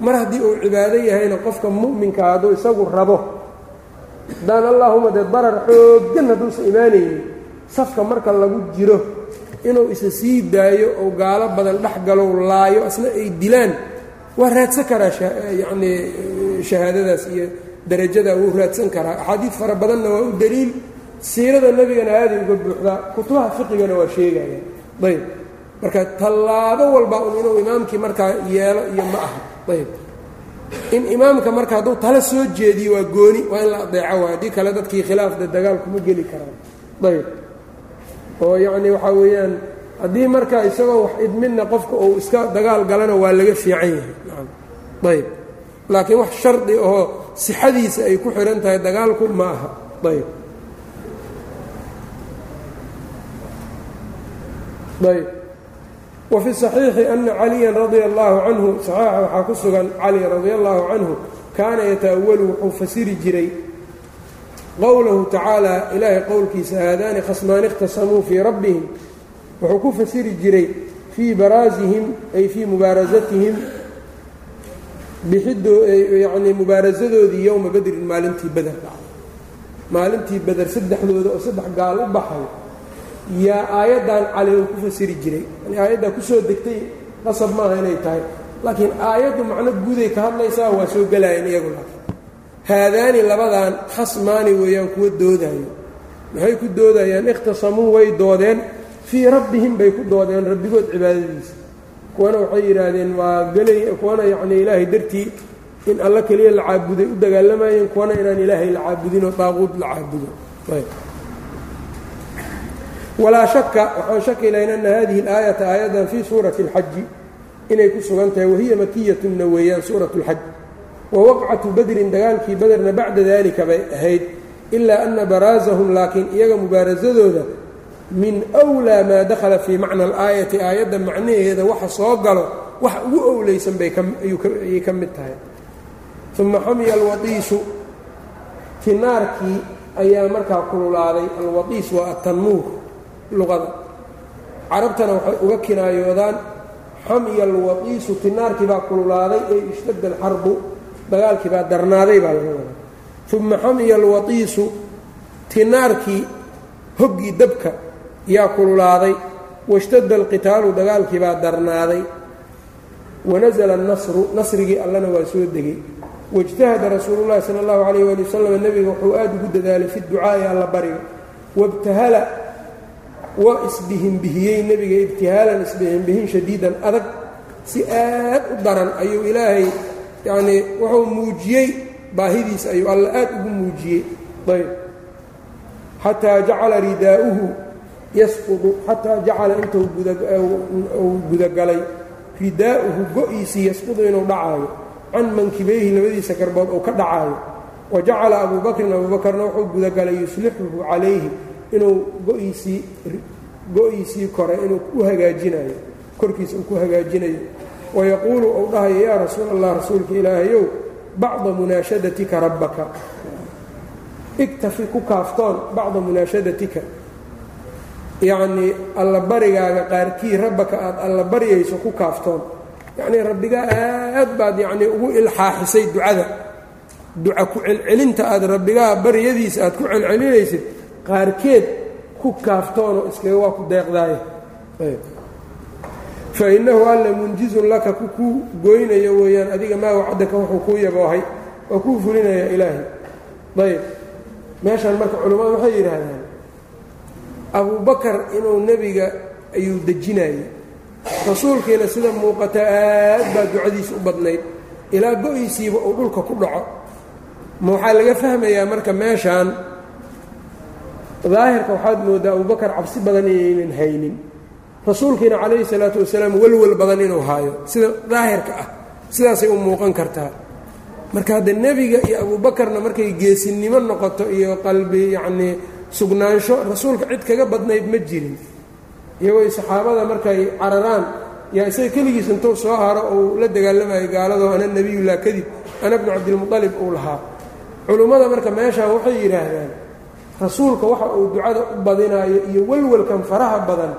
mar haddii uu cibaado yahayna qofka mu'minka hadduu isagu rabo haddaan allaahuma dee darar xooggan hadduusan imaanaynin safka marka lagu jiro inuu isa sii daayo oo gaalo badan dhex galow laayo asna ay dilaan. Waa raadsan karaa yacnii shahaadadaas iyo darajada wuu raadsan karaa. Axaadiid fara badanna waa u daliil. Siirada nebigana aaday uga buuxdaa. Kutubaha fiqigana waa sheegayaan ayb marka tallaabo walba un inuu imaamkii markaa yeelo iyo ma aha. Ayb in imaamka marka hadduu tala soo jeediyo waa gooni waa in la adeeco waay haddii kale dadkii khilaafda dagaal kuma geli karaan. Ayb oo yacni waxaa weeyaan haddii marka isagoo wax idminna qofka uu iska dagaal galana waa laga fiican yahay. Ayb laakiin wax shardi oo sixadiisa ay ku xidhan tahay dagaalku ma aha. Ayb ayb wa fi صaxiixi ana caliya radia allahu canhu saxiixa waxaa ku sugan cali radia allahu canhu kaana yata'awalu wuxuu fasiri jiray qowlahu tacaala ilaahay qowlkiisa haadaani khasmaani ikhtasamuu fii rabbihim wuxuu ku fasiri jiray fii baraasihim ay fii mubaarasatihim biyanii mubaarasadoodii yowma bedrin maalintii dhacay maalintii beder saddexdooda oo saddex gaal u baxay yaa aayaddan cali uu ku fasiri jiray. Yani aayaddaa ku soo degtay qasab maaha inay tahay. Laakiin aayaddu macno guuday ka hadlaysaa waa soo gelaayeen iyagu laakiin. Haadaani labadan khasmaani weeyaan kuwa doodaayo. Maxay ku doodayaan? Ikhtasamuu way doodeen. Fii rabbihim bay ku doodeen rabbigood cibaadadiisa. Kuwana waxay yidhaahdeen waa gelay kuwana yacnii ilaahay dartii in alla keliya la caabuday u dagaalamayeen kuwana inaan ilaahay la caabudinoo daaquud la caabudo walaa shaka waxaan shaki lahayn ana hadihi اlaayata aayaddan fii suurati اlxaji inay ku sugan tahay wahiya makiyatunna weeyaan suurat اlxaj wawaqcatu badrin dagaalkii baderna bacda dalika bay ahayd ilaa ana baraasahum laakiin iyaga mubaarasadooda min wlaa maa dakhala fii macna alaayati aayadda macnaheeda waxa soo galo wax ugu owleysan bayayay ka mid tahay uma xamiya alwaiisu tinaarkii ayaa markaa kululaaday alwaiis waa atannuur luqada. Carabtana waxay uga kinaayoodaan xamiya alwaiisu tinaarkii baa kululaaday ee ishtadda alxarbu dagaalkii baa darnaaday baa laga wadaa. Uma xamiya alwaiisu tinaarkii hoggii dabka yaa kululaaday washtadda alqitaalu dagaalkii baa darnaaday. Wanasala annasru nasrigii allana waa soo degay. Waijtahada rasuulu llahi sala allahu calayh waali wasalam nebiga wuxuu aad ugu dadaalay fi ducaa'i alla bariga. Wabtahala waa isbihinbihiyey nebiga ibtihaalan isbihinbihin shadiidan adag. Si aad u daran ayuu ilaahay yacnii wuxuu muujiyey baahidiisa ayuu alla aad ugu muujiyey. Ayb. Xataa jacala ridaa'uhu yasqudu xataa jacala intuu gudagalay ridaa'uhu go-iisii yasqudu inuu dhacaayo. Can mankibayhi labadiisa garbood uu ka dhacaayo. Wa jacala abuu bakrin abuu wuxuu gudagalay yuslixuhu calayhi inuu go'iisii go-iisii kore inuu u hagaajinayo korkiisa uu ku hagaajinayo. Wayaquulu uu dhahayo yaa rasuul allah rasuulka ilaahayow bacda munaashadatika rabbaka. Igtafi ku kaaftoon bacda munaashadatika. Yacnii allabarigaaga qaarkii rabbaka aad alla baryayso ku kaaftoon. Yacnii rabbigaa aad baad yacnii ugu ilxaaxisay ducada. Duca ku celcelinta aad rabbigaa baryadiisa aad ku celcelinaysid qaarkeed ku kaaftoonoo iskaga waa ku deeqdaaye. Fa alla munjizun laka ku kuu goynayo weeyaan adiga maa wacadaka wuxuu kuu yaboohay oo kuu fulinaya ilaahay. Ayb. Meeshaan marka culimmadu waxay yidhaahdaan abubakar inuu nebiga ayuu dejinayey. Rasuulkiina sida muuqata aad baa ducadiisa u badnayd. Ilaa go-ysiiba uu dhulka ku dhaco. Ma waxaa laga fahmayaa marka meeshaan daahirka waxaad mooddaa abubakar cabsi badan inaynan haynin. Rasuulkiina calayhi salaatu wasalaam welwel badan inuu haayo. Sida daahirka ah sidaasay u muuqan kartaa. Marka hadda nebiga iyo abuubakarna markay geesinimo noqoto iyo qalbi yacnii sugnaansho rasuulka cid kaga badnayd ma jirin. Iyagoo saxaabada markay cararaan yaa isaga keligiis intuu soo haro uu la dagaalamayo gaaladoo ana nebiyullah kadib. Ana bnu cabdilmuطalib uu lahaa. Culummada marka meeshaan waxay yidhaahdaan rasuulka waxa uu ducada u badinaayo iyo welwelkan faraha badan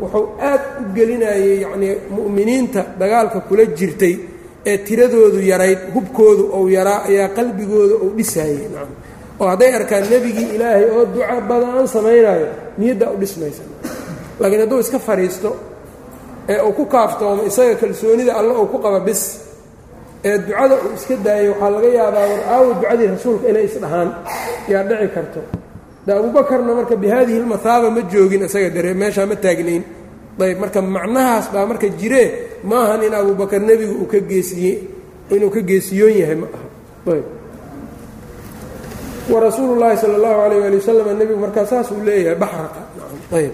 wuxuu aad u gelinayay yacnii mu'miniinta dagaalka kula jirtay ee tiradoodu yarayd hubkoodu ou yaraa ayaa qalbigooda uu dhisaayey nacam oo hadday arkaan nebigii ilaahay oo duca badan samaynayo niyaddaa u dhismaysa. Laakiin hadduu iska fadhiisto ee uu ku kaaftoomo isaga kalsoonida alle uu ku qaba bis ee ducada uu iska daayo waxaa laga yaabaa war aawo ducadii rasuulka inay isdhahaan yaa dhici karto de abuubakarna marka bi haadihi lmathaaba ma joogin isaga dare meeshaa ma taagnayn. Ayb marka macnahaas baa marka jiree maahan in abubakar nebigu uu ka geesiye inuu ka geesiyoon yahay ma aha. Ayb warasuulu llaahi sala allahu alayh ali wasalam nebigu markaa saas uu leeyahay baxraqa. Ayb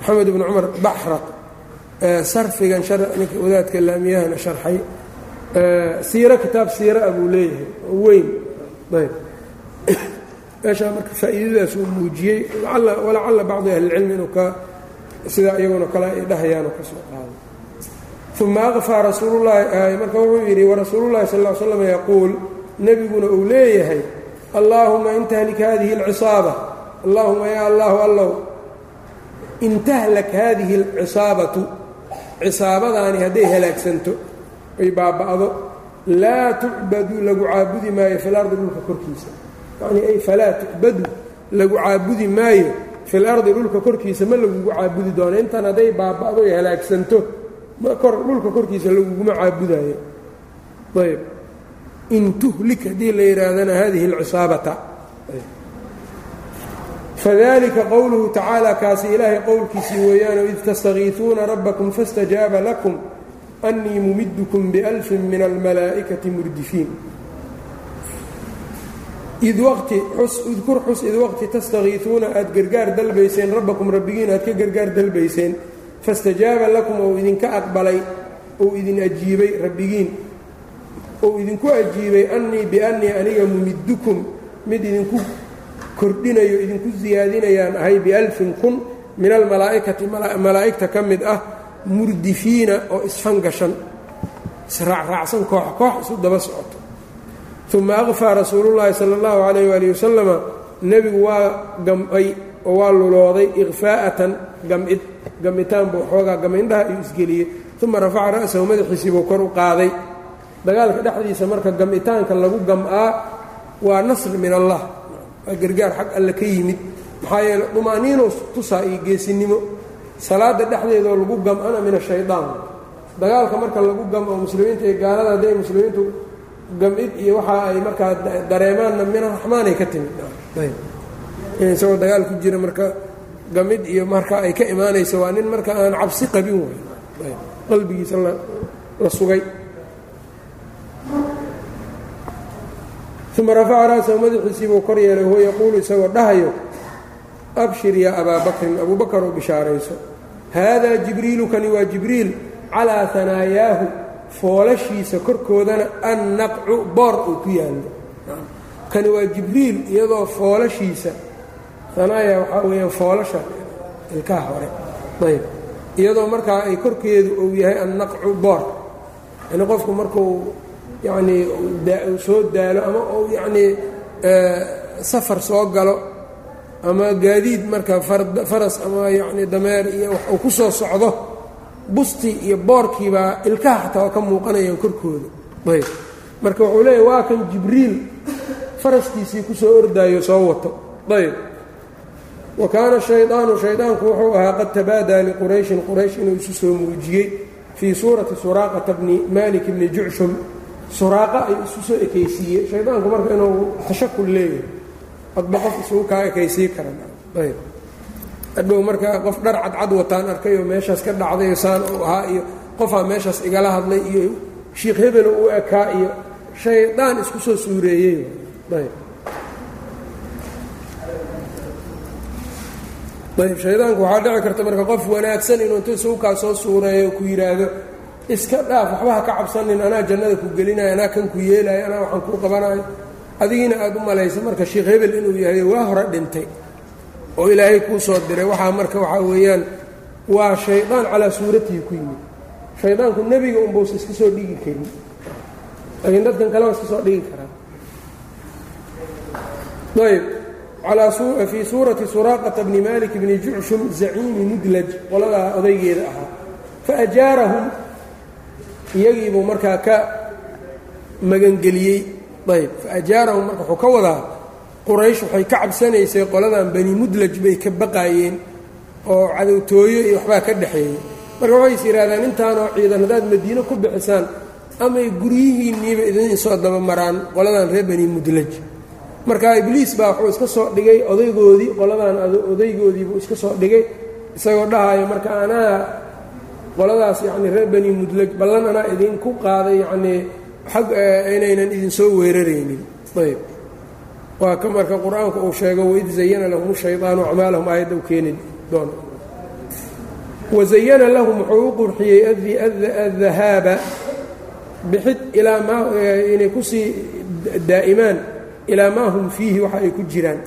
maxamed ibnu cumar baxraq. Sarfigan ninka wadaadka laamiyahana sharxay. Siiro kitaab siira a leeyahay weyn. Ayb meeshaa marka faa'iidadaas uu muujiyey walacalla bacdi ahlilcilmi inuu ka sidaa iyaguna kale ay dhahayaanoo ka soo qaaday uma aqfaa rasuululahi marka wuxuu yidhi warasuulullahi sal l slam yaquul nebiguna uu leeyahay allaahuma intahlik hadihi alcisaaba allaahuma yaa allahu allow intahlak haadihi alcisaabatu cisaabadaani hadday halaagsanto ay baaba'do laa tucbadu lagu caabudi maayo fil ardi dhulka korkiisa yacnii ay falaa tucbadu lagu caabudi maayo fil ardi dhulka korkiisa ma lagugu caabudi doono. Intan hadday baaba'do ay halaagsanto kor dhulka korkiisa laguguma caabudayo ayb in tuhlik haddii la yidhaahdana hadihi alcisaabata. Fadalika qowluhu tacaala kaasi ilaahay qowlkiisii weeyaanoo id tastakiisuuna rabbakum faاstajaaba lakum annii mumidkum bialfin min almalaa'ikati murdifiin idkur xus id waqti tastakiisuuna aad gargaar dalbayseen rabbakum rabbigiin aad ka gargaar dalbayseen faاstajaaba lakum ou idinka aqbalay ou idin ajiibay rabbigiin. Ou idinku ajiibay annii biannii aniga mumiddukum. Mid idinku kordhinayo idinku siyaadinayaan ahay bialfin kun min almalaa'ikati malaa'igta ka mid ah murdifiina oo isfangashan. Israacraacsan koox koox isu daba socoto uma aqfaa rasuulullaahi sala allahu calayh waali wasalama nebigu waa gam'ay oo waa lulooday iqfaa'atan gam'id gamitaan buu xoogaa gamindhaha iyo isgeliyey. uma rafaca ra'sahu madaxiisii buu kor u qaaday. Dagaalka dhexdiisa marka gam'itaanka lagu gam'aa waa nasr min allah. Waa gargaar xag alle ka yimid. Maxaa yeele dumaaniino tusaa iyo geesinimo. Salaada dhexdeedoo lagu gam'ana min ashayaan dagaalka marka lagu gam'o muslimiinta iyo gaalada hadday muslimiintu gam'id iyo waxa ay markaa dareemaanna min araxmaanay ka timid. Isagoo dagaal ku jira marka gamid iyo marka ay ka imaanayso waa nin marka aan cabsi qabin way qalbigiisa la sugay. Uma rafaca ra'sahu madaxiisiibuu kor yeelay huwa yaquulu isagoo dhahayo abshir yaa abaa bakrin abuu bakar oo bishaarayso haadaa jibriilu kani waa jibriil calaa hanaayaahu foolashiisa korkoodana annaqcu boor uu ku yaallo. Kani waa jibriil iyadoo foolashiisa hanaaya waxaa weeyaan foolasha ilkaha hore. Ayb iyadoo markaa ay korkeedu uu yahay annaqcu boor. Yani qofku markuu yacnii soo daalo ama uu yacnii safar soo galo ama gaadiid marka faras ama yacnii dameer iyo wax uu ku soo socdo busti iyo boorkiibaa ilkaha xataa ka muuqanayaan korkooda. Ayb. Marka wuxuu leeyahy waa kan jibriil faraskiisii ku soo ordaayo soo wato. Ayb. Wa kaana shaydaanu shaydaanku wuxuu ahaa qad tabaadaa liqurayshin quraysh inuu isu soo muujiyey fii suurati suraaqata bni malik bni jucshum. Suraaqa ay isu soo ekaysiiyey. Shaydaanku marka inuu tashakul leeyahay adba qof isugu kaa ekaysii karan ayb adhow marka qof dhar cadcad wataan arkay oo meeshaas ka dhacdayo saan uu ahaa iyo qofaa meeshaas igala hadlay iyo shiikh hebelo u ekaa iyo shaydaan isku soo suureeyey. Ayb. Shaydaanku waxaa dhici karta marka qof wanaagsan inuu intu isugukaa soo suureeyo ku yidhaahdo iska dhaaf waxba ha ka cabsanin anaa jannada ku gelinayo anaa kan ku yeelayo anaa waxaan kuu qabanayo. Adigiina aada u malaysa marka sheikh hebel inuu yahay waa hore dhintay oo ilaahay kuu soo diray. Waxaa marka waxaa weeyaan waa shaydaan calaa suuratihi ku yimid. Shaydaanku nebiga unbausa iska soo dhigi karin. Laakiin dadkan kale waa iska soo dhigi karaa ayb fii suurati suraaqata bni malik bni jucshum zaciimi mudlaj qoladaa odaygeeda ahaa. Faajaarahum iyagiibuu markaa ka magangeliyey. Ayb faajaarahum marka wuxuu ka wadaa quraysh waxay ka cabsanaysay qoladan bani mudlaj bay ka baqaayeen oo cadowtooyo iyo waxbaa ka dhexeeyey marka waxay is yidhahdaan intaanoo ciidan haddaad madiino ku bixisaan amay guryihiinniiba idin soo dabamaraan qoladan reer bani mudlaj. Marka ibliis baa wuxuu iska soo dhigay odaygoodii qoladan odaygoodiibuu iska soo dhigay isagoo dhahayo marka anaa qoladaas yacni reer bani mudlaj ballan anaa idinku qaaday yacnii xag inaynan idin soo weeraraynin. Ayb waa ka marka qur'aanku uu sheego waid zayana lahum shaydaanu acmaalahum aayadda u keeni doono wazayana lahum wuxuu u qurxiyey addahaaba bixid ilaa maa inay ku sii daa'imaan ilaa maa hum fiihi waxa ay ku jiraan.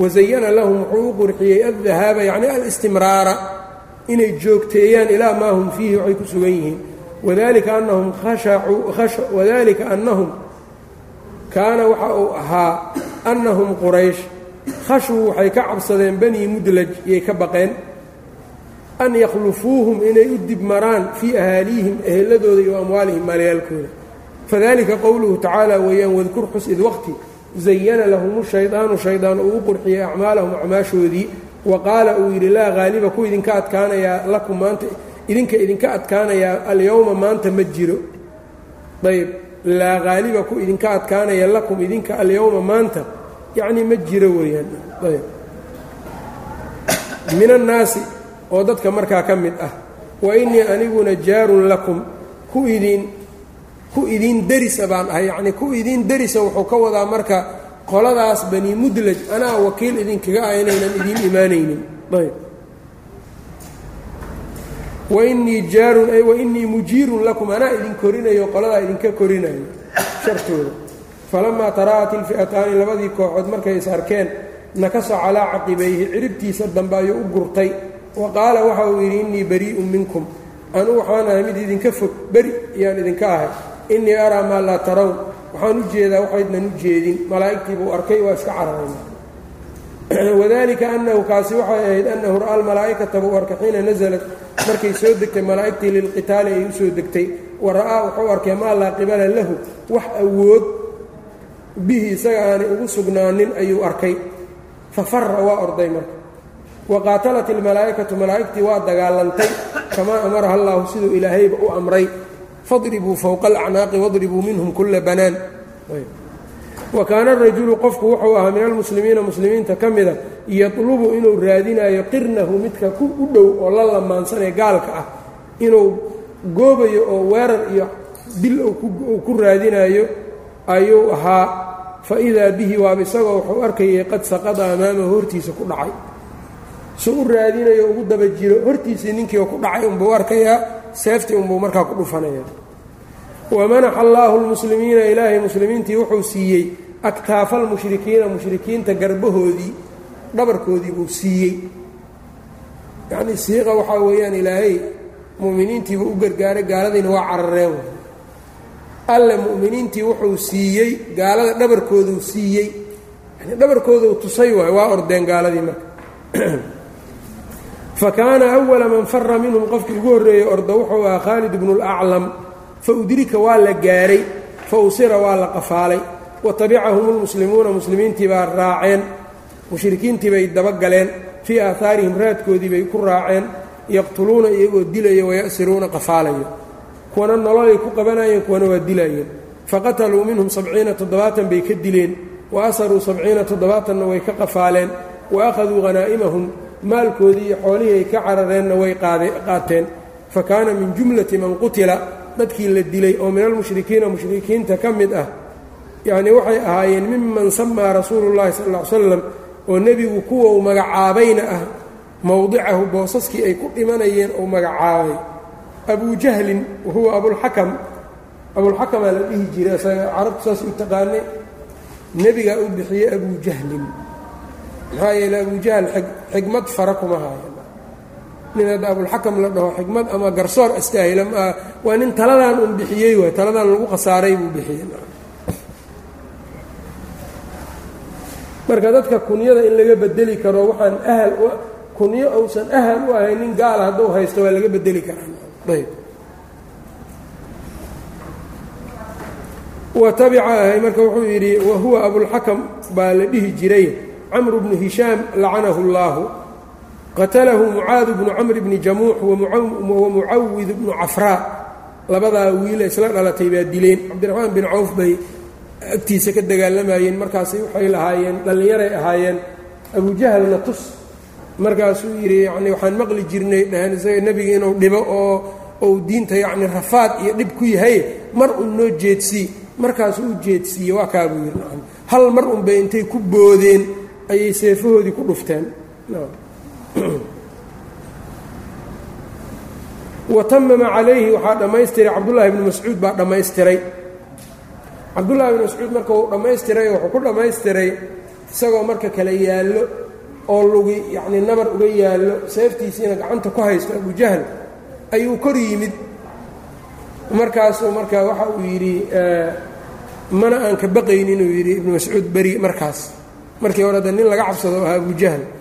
Wazayana lahum wuxuu u qurxiyey addahaaba yacni alistimraara inay joogteeyaan ilaa maa hum fiihi waxay ku sugan yihiin. Wadalika annahum khashacuu wadalika annahum kaana waxa uu ahaa annahum quraysh khashuu waxay ka cabsadeen banii mudlaj iyay ka baqeen an yakhlufuuhum inay u dib maraan fii ahaaliihim eheladooda iyo amwaalihim maalyaalkooda fadalika qowluhu tacaala weeyaan wadkur xus id waqti zayana lahum shaydaanu shaydaan uu u qurxiyey acmaalahum acmaashoodii wa qaala uu yidhi laa haaliba ku idinka adkaanayaa lakum maanta idinka idinka adkaanayaa alyowma maanta ma jiro. Ayb laa haaliba ku idinka adkaanaya lakum idinka alyowma maanta yacnii ma jiro weeyaan. Ayb min annaasi oo dadka markaa ka mid ah wa innii aniguna jaarun lakum ku idin ku idiin derisa baan ahay. Yacnii ku idiin derisa wuxuu ka wadaa marka qoladaas bani mudlaj anaa wakiil idinkaga ah inaynan idiin imaanaynin. Ayb wainnii jaarun ay wainnii mujiirun lakum anaa idin korinayo qoladaa idinka korinayo. Shartooda. Falamaa tara'at ilfi'ataani labadii kooxood markay is arkeen nakasa calaa caqibayhi ciribtiisa dambe ayuu u gurtay. Wa qaala waxa uu yidhi innii barii'un minkum. Anuu waxaan ahay mid idinka fog beri ayaan idinka ahay. Innii araa maa laa tarawn waxaan u jeedaa waxaydnan u jeedin. Malaa'igtii buu arkay waa iska cararayna wadalika annahu kaasi waxay ahayd annahu ra'aa almalaa'ikata buu arkay xiina nasalat markay soo degtay malaa'igtii lilqitaali ay u soo degtay. Wa ra'aa wuxuu arkay maa laa qibala lahu wax awood bihi isaga aanay ugu sugnaanin ayuu arkay. Fa fara waa orday marka. Wa qaatalat ilmalaa'ikatu malaa'igtii waa dagaalantay. Kamaa amaraha allaahu siduu ilaahayba u amray. Fadribuu fowqa alacnaaqi wadribuu minhum kulla banaan wa kaana arajulu qofku wuxuu ahaa min almuslimiina muslimiinta ka mida yatlubu inuu raadinayo qirnahu midka ku u dhow oo la lamaansanee gaalka ah inuu goobayo oo weerar iyo dil uu ku raadinayo ayuu ahaa. Fa idaa bihi waaba isagoo wuxuu arkayay qad saqada amaamahu hortiisa ku dhacay. Su u raadinayo ugu daba jiro hortiisii ninkiioo ku dhacay unbuu arkayaa seeftii unbuu markaa ku dhufanaya wamanaxa allaahu lmuslimiina ilaahay muslimiintii wuxuu siiyey aktaafa almushrikiina mushrikiinta garbahoodii dhabarkoodii buu siiyey. Yacnii siiqa waxaa weeyaan ilaahay mu'miniintiibuu u gargaaray gaaladiina waa carareen. Alle mu'miniintii wuxuu siiyey gaalada dhabarkooduu siiyey. Yani dhabarkooduu tusay waay waa ordeen gaaladii marka. Fa kaana awala man fara minhum qofkii ugu horreeyey ordo wuxuu ahaa khaalid bnu اlaclam fa udrika waa la gaaray fa usira waa la qafaalay wa tabicahum lmuslimuuna muslimiintii baa raaceen mushrikiintii bay dabagaleen fii aahaarihim raadkoodii bay ku raaceen yaqtuluuna iyagoo dilaya waya'siruuna qafaalayo. Kuwana nololay ku qabanayeen kuwana waa dilayeen faqataluu minhum sabciina toddobaatan bay ka dileen wa asaruu sabciina toddobaatanna way ka qafaaleen wa akhaduu hanaa'imahum maalkoodii iyo xoolihii ay ka carareenna way qaateen. Fa kaana min jumlati man qutila dadkii la dilay oo min almushrikiina mushrikiinta ka mid ah yacnii waxay ahaayeen miman samaa rasuulu llahi sal ll ly slam oo nebigu kuwa uu magacaabayna ah mowdicahu boosaskii ay ku dhimanayeen uu magacaabay. Abu jahlin wahuwa abulxakam abulxakamaa la dhihi jiray isaga carabtu saas u taqaanay nebigaa u bixiyey abu jahlin. Maxaa yeele abu jahl xigmad fara kuma haayan nin hadda abulxakam la dhaho xikmad ama garsoor astaahila maa waa nin taladan un bixiyey waay taladan lagu khasaaray buu bixiyey. Marka dadka kunyada in laga bedeli karo waxaan ahal kunyo uusan ahal u ahayn nin gaala hadduu haysto waa laga bedeli karaa. Ayb. Wa tabica ahay marka wuxuu yidhi wahuwa abulxakam baa la dhihi jiray camru bnu hishaam lacanahu اllaahu qatalahu mucaadu bnu camri bni jamuux wamucawid bnu cafraa labadaa wiila isla dhalatay baa dileen. Cabdiraxmaan bin cawf bay agtiisa ka dagaalamayeen markaas waxay lahaayeen dhallinyaray ahaayeen abujahlna tus. Markaasuu yidhi yani waxaan maqli jirnay dhaheen isaga nebiga inuu dhibo oo ou diinta yacni rafaad iyo dhib ku yahay. Mar un noo jeedsii markaasuu u jeedsiiye waa kaa buu yidhi hal mar unbay intay ku boodeen ayay seefahoodii ku dhufteen wa tamama calayhi waxaa dhammaystiray cabdullaahi bnu mascuud baa dhammaystiray. Cabdullaahi bnu mascuud marka uu dhammaystiray wuxuu ku dhammaystiray isagoo marka kale yaallo oo lugi yacnii nabar uga yaallo seeftiisiina gacanta ku haysto abujahl ayuu kor yimid. Markaasuu marka waxa uu yidhi mana aan ka baqayn inuu yidhi ibnu mascuud beri markaas. Markii hore de nin laga cabsado ahaa abujahl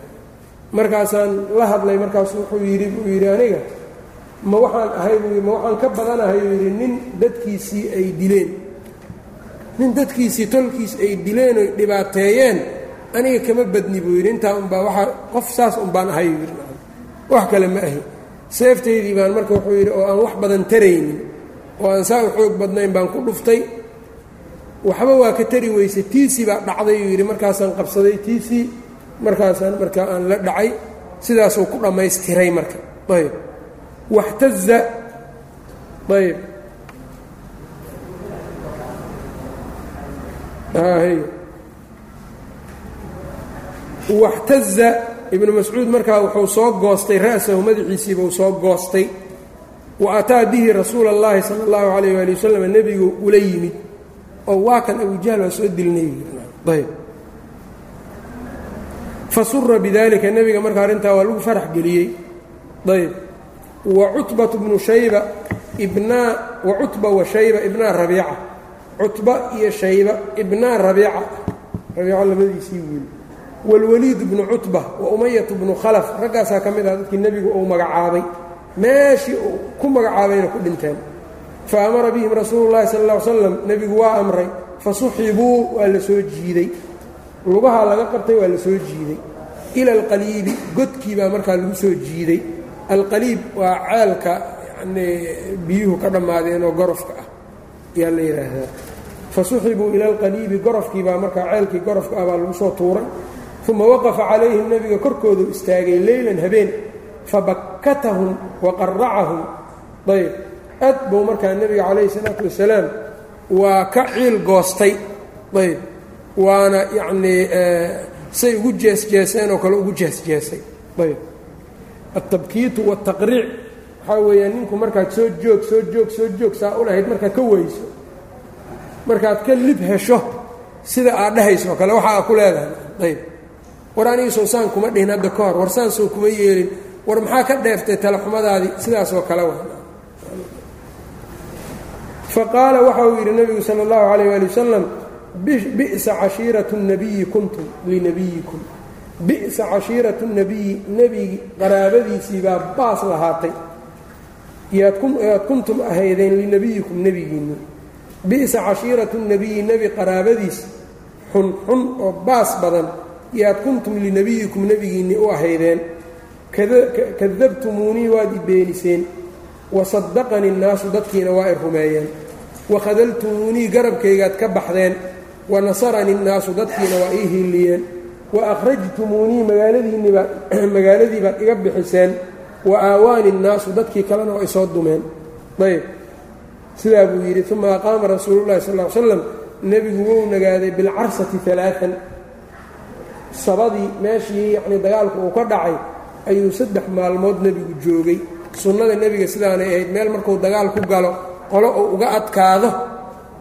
markaasaan la hadlay markaasu wuxuu yidhi buu yidhi aniga ma waxaan ahay buu ma waxaan ka badanahay uu yidhi nin dadkiisii ay dileen. Nin dadkiisii tolkiis ay dileen oy dhibaateeyeen aniga kama badni buu yidhi intaa unbaa waaa qof saas un baan ahay yidhi. Wax kale ma ahi. Seeftaydii baan marka wuxuu yidhi oo aan wax badan taraynin oo aan saa u xoog badnayn baan ku dhuftay. Waxba waa ka tari weysay tiisii baa dhacday uu yidhi markaasaan qabsaday tiisii markaasaan marka aan la dhacay sidaasuu ku dhammaystiray marka. Ayb waxtaza ayb waxtaza ibnu mascuud markaa wuxuu soo goostay ra'sahu madaxiisiibuu soo goostay. Wa ataa bihi rasuula اllahi sala اllahu calayh waali wasalam nebigu ula yimid. Oo waa kan abujahl waa soo dilnay. Ayb fasura bidalika nebiga marka arrintaa waa lagu farax geliyey. Ayb wa cutbatu bnu shayba ibnaa wa cutba wa shayba ibnaa rabiica. Cutba iyo shayba ibnaa rabiica. Rabiica labadiisii wiil. Wاlwaliid bnu cutba wa umayat bnu khalaf raggaasaa ka mid ah dadkii nebigu uu magacaabay. Meeshii uu ku magacaabayna ku dhinteen. Fa amara bihim rasuulu llahi sal ll ly slam nebigu waa amray fasuxibuu waa la soo jiiday lugahaa laga qabtay waa la soo jiiday. Ila alqaliibi godkii baa markaa lagu soo jiiday. Alqaliib waa ceelka yani biyuhu ka dhammaadeen oo gorofka ah. Ayaa la yidhaahdaa fasuxibuu ila alqaliibi gorofkii baa markaa ceelkii gorofka ah baa lagu soo tuuray. Uma waqafa calayhim nebiga korkoodu istaagay leylan habeen. Fabakkatahum wa qaracahum ayb aad buu markaa nebiga calayhi salaatu wasalaam waa ka ciil goostay. Ayb waana yacnii say ugu jeesjeeseen oo kale ugu jeesjeesay. Ayb. Altabkiitu waataqriic waxaa weeyaan ninku markaad soo joog soo joog soo joog saa u lahayd markaad ka weyso markaad ka lib hesho sida aad dhahayso kale waxa aa ku leedahay. Ayb. War aniga sowsaan kuma dhihin hadda ka hor war saansoo kuma yeelin war maxaa ka dheeftay talaxumadaadii sidaasoo kale wa faqaala waxa uu yidhi nebigu sala allahu calayh ali wasalam bi'sa cashiiratu nabiyi kuntum linabiyikum bi'sa cashiiratu nabiyi nebigi qaraabadiisii baa baas lahaatay. Yaad kuntum ahaydeen linabiyikum nebigiinni bi'sa cashiiratu nabiyi nebi qaraabadiis xun xun oo baas badan. Yaad kuntum linabiyikum nebigiinni u ahaydeen. Kadabtumuunii waad i beeniseen wasadaqanii nnaasu dadkiina waa i rumeeyeen. Wakhadaltumuunii garabkaygaad ka baxdeen wanasaranii nnaasu dadkiina waa ii hiiliyeen magaaladii baad iga bixiseen wa aawaani nnaasu dadkii kalena waa isoo dumeen. Ayb sidaa buu yidhi uma aqaama rasuulu llahi sal l slam nebigu wou nagaaday bilcarsati alaaan sabadii meeshii yacnii dagaalku uu ka dhacay ayuu saddex maalmood nebigu joogay. Sunnada nebiga sidaanay ahayd meel markuu dagaal ku galo qolo uu uga adkaado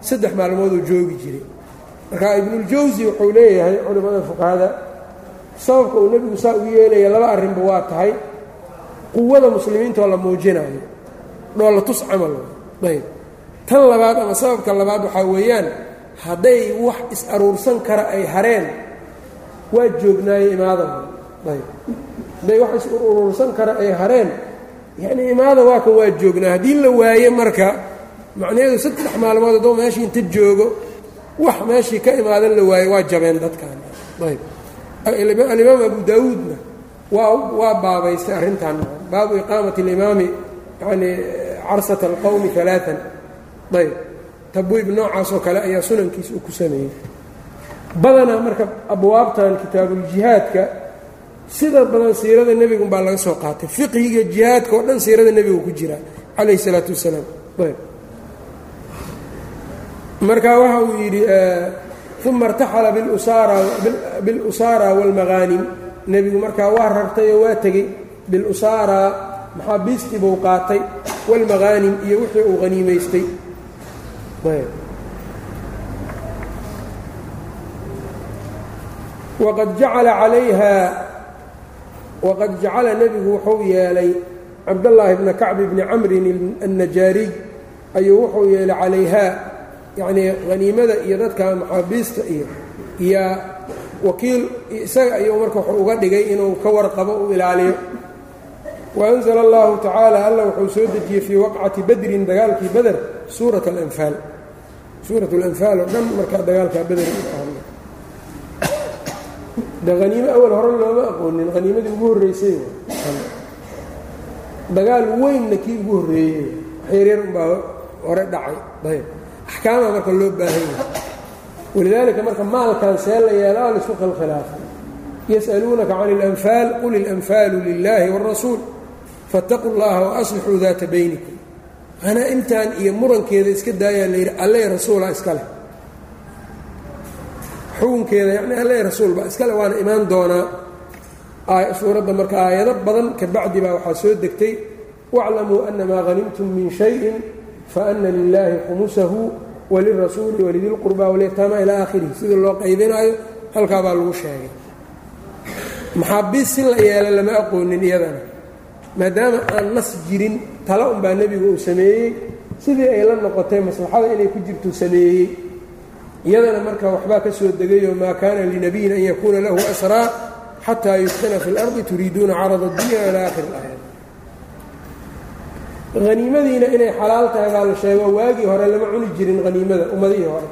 saddex maalmooduu joogi jiray marka ibnuljawsi wuxuu leeyahay culimmada fuqahada sababka uu nebigu saa u yeelaya laba arrinba waa tahay. Quwada muslimiintoo la muujinayo dhoolla tus camal. Ayb. Tan labaad ama sababka labaad waxaa weeyaan hadday wax is-aruursan kara ay hareen waa joognaaye imaada. Ayb. Hadday wax is-uruursan kara ay hareen yacnii imaada waa kan waa joognaa. Haddii la waaye marka macnaheedu saddex maalmood hadduu meeshii inta joogo wax meeshii ka imaadan la waaye waa jabeen dadkan ayb. Alimaam abu daawuudna waa baabaystay arrintan. Baabu iqaamati alimaami yanii carsata alqowmi alaaan ayb. Tabwiib noocaasoo kale ayaa sunankiisa uu ku sameeyey. Badanaa marka abwaabtan kitaabuljihaadka sida badan siirada nebigun baa laga soo qaatay. Fiqhiga jihaadka oo dhan siirada nebigu ku jira calayh isalaatu wasalaam marka waxa uu yidhi uma irtaxala bilusaara wاlmagaanim nebigu markaa waa rartay oo waa tegey bilusaara maxaabiistii buu qaatay wاlmagaanim iyo wixii uu haniimaystay waqad jacala calayha waqad jacala nebigu wuxuu yeelay cabdallaahi bna kacb bni camrin annajaariy ayuu wuxuu yeelay calayhaa yacnii haniimada iyo dadka maxaabiista iyo yaa wakiil isaga ayuu marka wuxuu uga dhigay inuu ka warqabo u ilaaliyo. Waanzla allahu tacaala alla wuxuu soo dejiyey fii waqcati badrin dagaalkii beder suurat alanfaal. Suurat alanfaal oo dhan markaa dagaalkaa beder de haniimo awal hore looma aqoonin haniimadii ugu horreysay dagaal weynna kii ugu horreeyey waxyaryar unbaa hore dhacay. Ayb axkaamaa marka loo baahan yahay walidaalika marka maalkan see la yeelaa laisku khilkhilaafay yas'aluunaka can اlanfaal qul ilanfaalu lilaahi wاrasuul faاtaquu اllaha waaslixuu daata baynikum hanaa-imtan iyo murankeeda iska daayaa layidhi alle rasuula iska leh xukunkeeda yani alle rasuulba iskale waana imaan doonaa suuradda marka aayado badan ka bacdi baa waxaa soo degtay wاclamuu ana maa hanimtum min shayin faana lilaahi khumusahu walirasuuli walidilqurba walyataama ilaa aakhirihi sida loo qaybinaayo halkaa baa lagu sheegay maxaabiis si la yeela lama aqoonin iyadana maadaama aan nas jirin tala unbaa nebigu uu sameeyey sidii ay la noqotay maslaxada inay ku jirtu sameeyey iyadana marka waxbaa ka soo degayoo maa kaana linabiyin an yakuuna lahu asraa xataa yuskana fi اlardi turiiduuna carada اdunya ilaa aakhiri اlaaya haniimadiina inay xalaal tahay baa la sheego waagii hore lama cuni jirin haniimada ummadihii hore.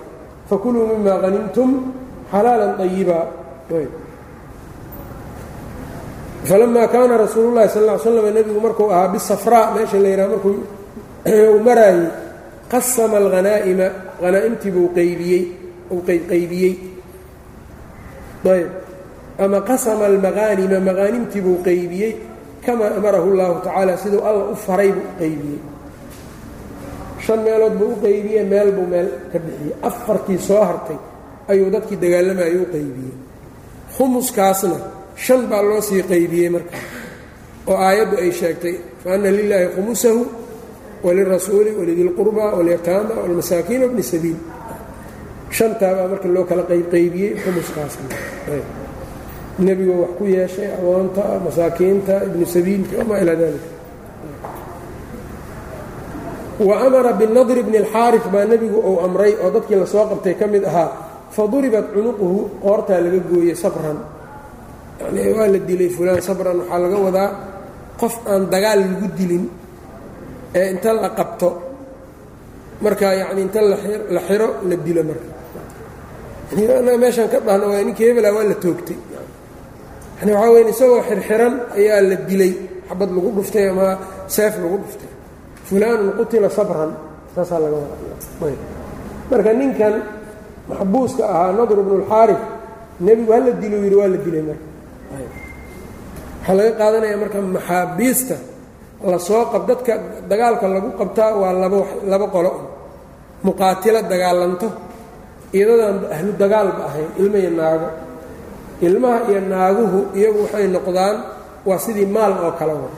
Fakuluu mima hanimtum xalaalan طayiba falamaa kaana rasuulu llahi sal ll slam nebigu markuu ahaa bisafraa meesha la yidhaha markuu uu maraayey qasama alghanaa'ima hanaa'imtii buu qaybiyey uu qaybqaybiyey ayb ama qasama almaqaanima maqaanimtii buu qaybiyey kamaa amarahu اllahu tacaala siduu alla u faray buu u qaybiyey. Shan meelood buu u qaybiyey meel buu meel ka bixiyey. Afartii soo hartay ayuu dadkii dagaalamayay u qaybiyey. Khumuskaasna shan baa loo sii qaybiyey marka oo aayaddu ay sheegtay fa anna lilaahi khumusahu walirasuuli walidilqurba walyataama walmasaakiin wabni sabiil. Shantaa baa marka loo kala qaybqaybiyey khumuskaasna nebigoo wax ku yeeshay awoonta masaakiinta ibnu sabiilka wamaa ilaa dalika wa amara binadri bni اlxaari baa nebigu uu amray oo dadkii la soo qabtay ka mid ahaa faduribat cunuquhu qoortaa laga gooyey sabran. Yani waa la dilay fulaan sabran waxaa laga wadaa qof aan dagaal lagu dilin ee inta la qabto. Marka yani inta la xiro la dilo marka. Meeshaan ka dhahna waa ninkii hebela waa la toogtay yani waxaa weya isagoo xirxiran ayaa la dilay. Xabad lagu dhuftay ama seef lagu dhuftay. Fulaanun qutila sabran saasaa laga wadaa marka ninkan maxbuuska ahaa nadr bnu اlxaarif nebigu hala dilo yidhi waa la dilay marka. Waxaa laga qaadanaya marka maxaabiista la soo qab dadka dagaalka lagu qabtaa waa laba laba qolo. Muqaatilo dagaalanto iyadadaan ahlu dagaalba ahayn ilmo naago ilmaha iyo naaguhu iyagu waxay noqdaan waa sidii maal oo kale wa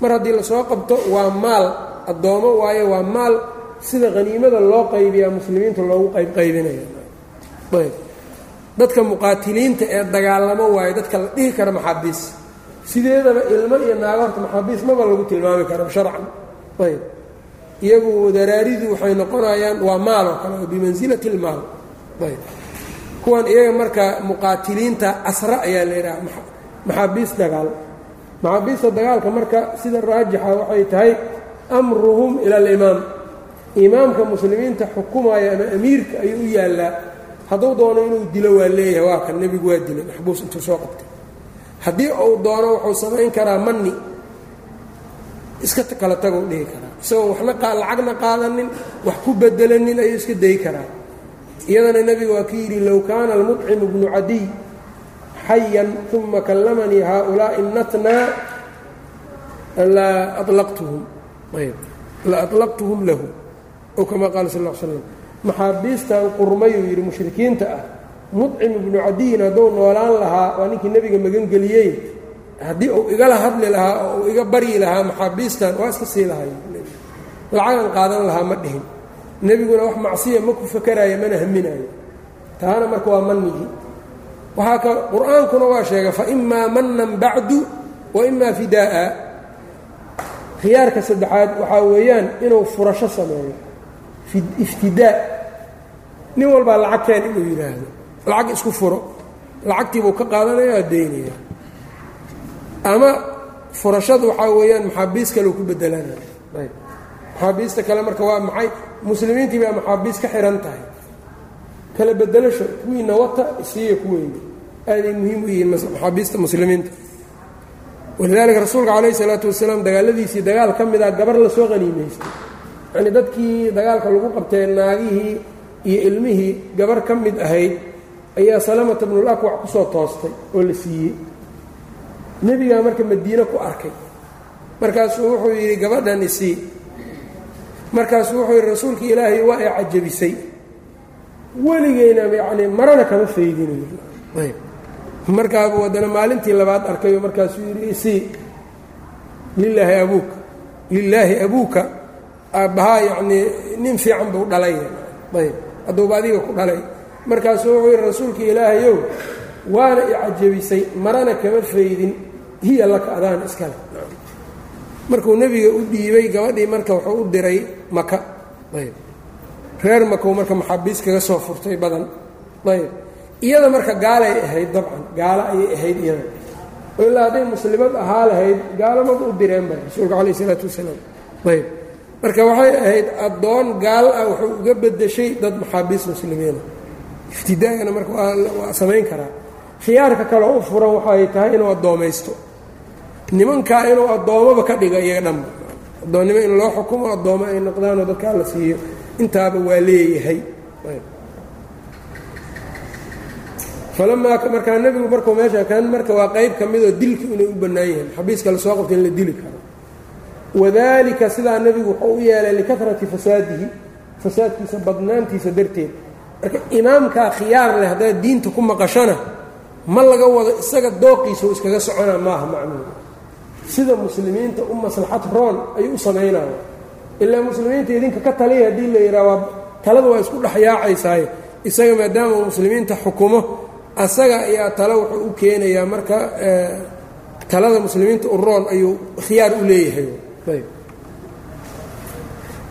mar haddii la soo qabto waa maal addoommo waayo waa maal sida haniimada loo qaybiyaa muslimiinta loogu qaybqaybinaya ayb. Dadka muqaatiliinta ee dagaalamo waayo dadka la dhihi kara maxaabiis. Sideedaba ilmo iyo naago horta maxaabiis maba lagu tilmaami karo sharcan. Ayb. Iyagu daraaridu waxay noqonayaan waa maal oo kale oo bimansilati اlmaal ayb kuwan iyaga marka muqaatiliinta asra ayaa la yidhaha maxaabiis dagaal. Maxaabiista dagaalka marka sida raajixa waxay tahay amruhum ila alimaam imaamka muslimiinta xukumaya ama amiirka ayuu u yaallaa. Hadduu doono inuu dilo waa leeyahay waa kan nebigu waa dilay. Maxbuus intuu soo qabtay. Haddii uu doono wuxuu samayn karaa manni. Iska kala tagou dhihi karaa. Isagoo waxna lacagna qaadanin wax ku bedelanin ayuu iska dayi karaa iyadana nebiga waa ka yidhi low kaana almudcimu bnu cadiy xayan uma kallamanii haaulaa'i natnaa la aطlaqtuhum lahu. Ow kama qaala sal slam maxaabiistan qurmayuu yidhi mushrikiinta ah mudcim ibnu cadiyin hadduu noolaan lahaa waa ninkii nebiga magangeliyey haddii uu igala hadli lahaa oo uu iga baryi lahaa maxaabiistan waa iska sii lahay lacagan qaadan lahaa ma dhihin nebiguna wax macsiya ma ku fakaraayo mana haminaayo taana marka waa manigii waxaa ka qur'aankuna waa sheegay fa imaa manan bacdu wa imaa fidaa'a. Khiyaarka saddexaad waxaa weeyaan inuu furasho sameeyo. Iftidaa nin walbaa lacag keen inuu yidhaahdo lacag isku furo. Lacagtiibuu ka qaadanaya waa daynaya ama furashadu waxaa weeyaan maxaabiis kaleu ku bedelanaya ayb maxaabiista kale marka waa maxay muslimiintii baa maxaabiis ka xihan tahay. Kala bedelasho kuwiina wata isiiya kuweyni aaday muhiim u yihiin maxaabiista muslimiinta. Walidaalika rasuulka calayhi salaatu wasalaam dagaaladiisii dagaal ka mida gabar la soo qaniimaystay yacnii dadkii dagaalka lagu qabtee naagihii iyo ilmihii gabar ka mid ahayd ayaa salamata bnul akwac ku soo toostay oo la siiyey. Nebigaa marka madiine ku arkay. Markaasuu wuxuu yidhi gabadhan isii markaasuu wuxuu yidhi rasuulka ilaahay waa ay cajabisay. Weligeyna yacnii marana kama faydinayo ayb. Markaabuu haddana maalintii labaad arkayoo markaasuu yidhi isii lilaahi abuuka lilaahi abuuka aabbahaa yacnii nin fiican buu dhalay. Ayb. Hadduuba adiga ku dhalay. Markaasuu wuxuu yidhi rasuulka ilaahayow waana i cajabisay marana kama faydin. Hiya laka adaan iskale markuu nebiga u dhiibay gabadhii marka wuxuu u diray maka ayb. Reer makow marka maxaabiis kaga soo furtay badan. Ayb. Iyada marka gaalay ahayd dabcan gaalo ayay ahayd iyada. Ilaa hadday muslimad ahaa lahayd gaalamaba u direenba rasuulka calayh isalaatu wasalaam. Ayb. Marka waxay ahayd addoon gaal ah wuxuu uga bedeshay dad maxaabiis muslimiina iftidaagana marka waa samayn karaa. Khiyaarka kaleo u furan waxay tahay inuu addoomaysto nimankaa inuu addoommaba ka dhigo iyaga dhanba addoonnimo in loo xukumo addoommo ay noqdaanoo dadkaa la siiyo. Intaaba waa leeyahay. Falamaa markaa nebigu markuu meesha kan marka waa qayb ka midoo dilku inay u bannaan yahay xabiiska la soo qabta in la dili karo. Wadaalika sidaa nebigu wuxuu u yeelay likarati fasaadihi fasaadkiisa badnaantiisa darteed. Marka imaamkaa khiyaar leh haddaad diinta ku maqashana ma laga wado isaga dooqiisau iskaga soconaa maaha macnuuda sida muslimiinta u maslaxad roon ayuu u samaynaya ilaa muslimiinta idinka ka taliya haddii la yidhaha waa talada waa isku dhexyaacaysaay isaga maadaama uu muslimiinta xukumo asaga ayaa talo wuxuu u keenayaa marka talada muslimiinta u roon ayuu khiyaar u leeyahay.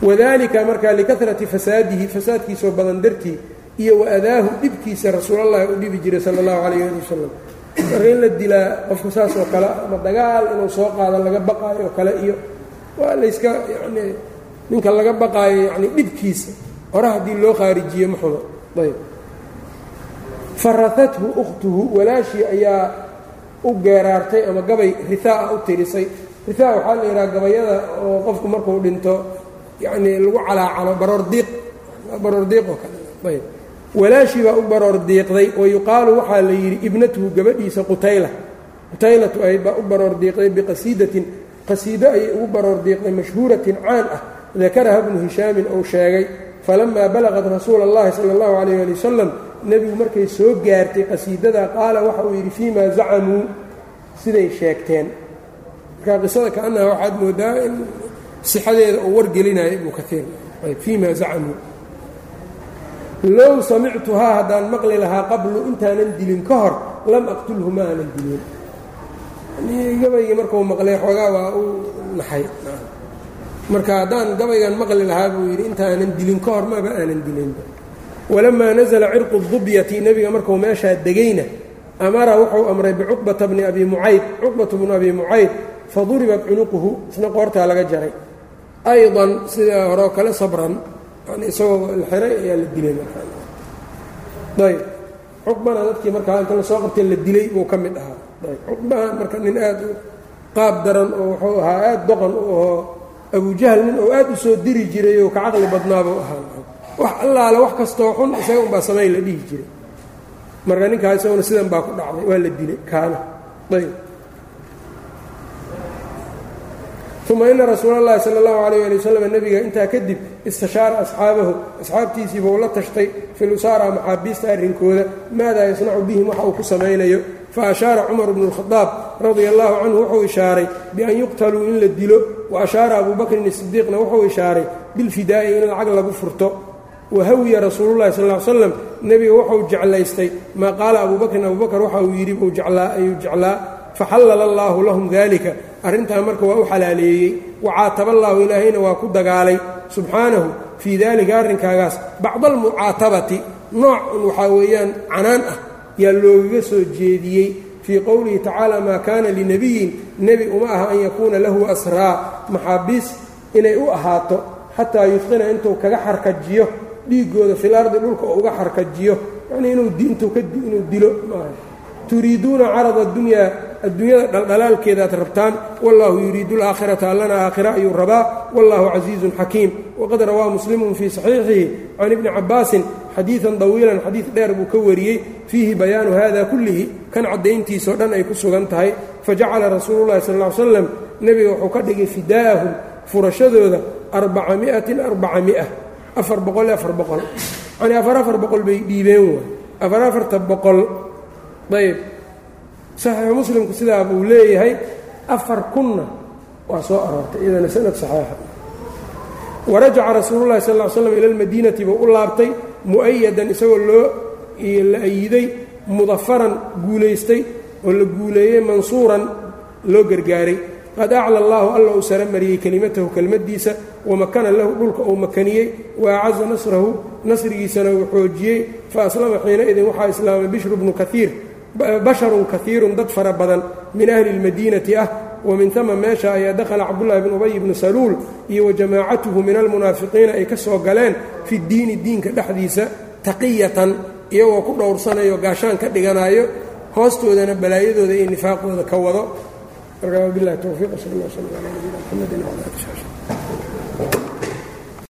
Wadalika marka likarati fasaadihi fasaadkiisoo badan dartii iyo waadaahu dhibkiisa rasuulallahi u dhibi jiray sala allahu calayh ali wasalam marka in la dilaa qofku saas oo kale ama dagaal inuu soo qaado laga baqaayo oo kale iyo waa layska yani ninka laga baqaayo yani dhibkiisa. Hore haddii loo khaarijiye maxudo ayb. Farahathu ukhtuhu walaashii ayaa u geeraartay ama gabay riaa u tirisay. Riaa waxaa la yidhaha gabayada oo qofku markuu dhinto yacnii lagu calaacalo baroordiiq baroordiiq oo kale. Ayb walaashii baa u baroor diiqday wa yuqaalu waxaa la yidhi ibnatuhu gabadhiisa qutayla. qutaylatu baa u baroor diiqday biqasiidatin qasiido ayay ugu baroor diiqday mashhuuratin caan ah dakaraha bnu hishaamin uu sheegay falamaa balaqat rasuula اllahi sala اllahu calayh ali wasalam nebigu markay soo gaartay qasiidada qaala waxa uu yidhi fii ma zacamuu? Siday sheegteen. Marka qisada kaanaha waxaad moodaa in sixadeeda uu wargelinayo ibnu kaiir fii zacamuu low samictuhaa haddaan maqli lahaa qablu intaanan dilin ka hor lam aqtulhu ma aanan dilin. Gabaygii markuu maqlay xoogaa waa u naxay. Marka haddaan gabaygan maqli lahaa buu yidhi intaanan dilin ka hor maba aanan dilinba walamaa nasala cirqu dubyati nebiga markuu meeshaa degayna amara wuxuu amray bicuqbata bni abi mucayd cuqbatu bnu abi mucayd faduribat cunuquhu isna qoortaa laga jaray. Aydan sidaa horeo kale sabran isagoo la xiray ayaa la dilay marayb cuqbana dadkii markaa inta la soo qabtay la dilay buu ka mid ahaa. Cuqbaha marka nin aad u qaab daran oo wuxuu ahaa aad doqon u ahoo abujahl nin oo aad u soo diri jiray oo ka caqli badnaabuu ahaa. Wax allaale wax kastoo xun isaga unbaa samayn la dhihi jiray. Marka ninkaa isaguna sidan baa ku dhacday waa la dilay kaana. Ayb uma ina rasuula allahi sala allahu alayh ali wasalam nebiga intaa kadib istashaara asxaabahu asxaabtiisiiba uu la tashtay filusaara maxaabiista arrinkooda maadaa yasnacu bihim waxa uu ku samaynayo fa ashaara cumar bnu lkhadaab radia allahu canhu wuxuu ishaaray bian yuqtaluu in la dilo wa ashaara abubakrin isidiiqna wuxuu ishaaray bilfidaa'i in lacag lagu furto wahawiya rasuululahi sal l slam nebiga wuxuu jeclaystay maa qaala abuubakrin abuubakr waxa uu yidhi buu jeclaa ayuu jeclaa faxallala allaahu lahum dalika arrintaa marka waa u xalaaleeyey wacaataba allaahu ilaahayna waa ku dagaalay. Subxaanahu fii dalika arrinkaagaas bacda almucaatabati nooc un waxaa weeyaan canaan ah yaa loogaga soo jeediyey. Fii qowlihi tacaala maa kaana linabiyin nebi uma aha an yakuuna lahu asraa. Maxaabiis inay u ahaato xataa yudqina intuu kaga xarkajiyo dhiiggooda fil ardi dhulka uga xarkajiyo. Yacnii inuu inuu dilo maaha. Turiiduuna carada adunyaa adduunyada dhaldhalaalkeedaad rabtaan wallaahu yuriidu alaakhirata allana aakhira ayuu rabaa. Wallahu casiizun xakiim. Waqad rawaa muslimun fii saxiixihi can ibni cabbaasin xadiidan dawiilan xadiid dheer buu ka wariyey. Fiihi bayaanu hada kullihi kan caddayntiisao dhan ay ku sugan tahay. Fajacala rasuululahi sal ly slam nebiga wuxuu ka dhigay fidaa'ahum furashadooda arbaca miatin arbaca mia afar boqol afar boqol. Yanii afar afar boqol bay dhiibeen waay. Afar afarta boqol ayb saxiixu muslimku sidaa buu leeyahay afar kunna waa soo aroortay iyadana sanad saxiixa. Warajaca rasuululahi sal ll slam ila lmadiinati buu u laabtay mu'ayadan isagoo loo la ayiday mudafaran guulaystay oo la guuleeyey mansuuran loo gargaaray. Qad acla allaahu alla uu sara mariyey kelimatahu kelmaddiisa wamakana lahu dhulka uu makaniyey wa acaza nasrahu nasrigiisana uu xoojiyey fa aslama xiinaidin waxaa islaamay bishru bnu kaiir basharun kaiirun dad fara badan min ahli اlmadiinati ah wamin tama meesha ayaa dakhala cabdullahi bn ubay bnu saluul iyo wa jamaacatuhu min almunaafiqiina ay ka soo galeen fi diini diinka dhexdiisa taqiyatan iyagoo ku dhowrsanayo gaashaan ka dhiganayo hoostoodana balaayadooda iyo nifaaqooda ka wado. Markaa wabilahi towfiiq sal lla sl ala nabina mxamedi wala ali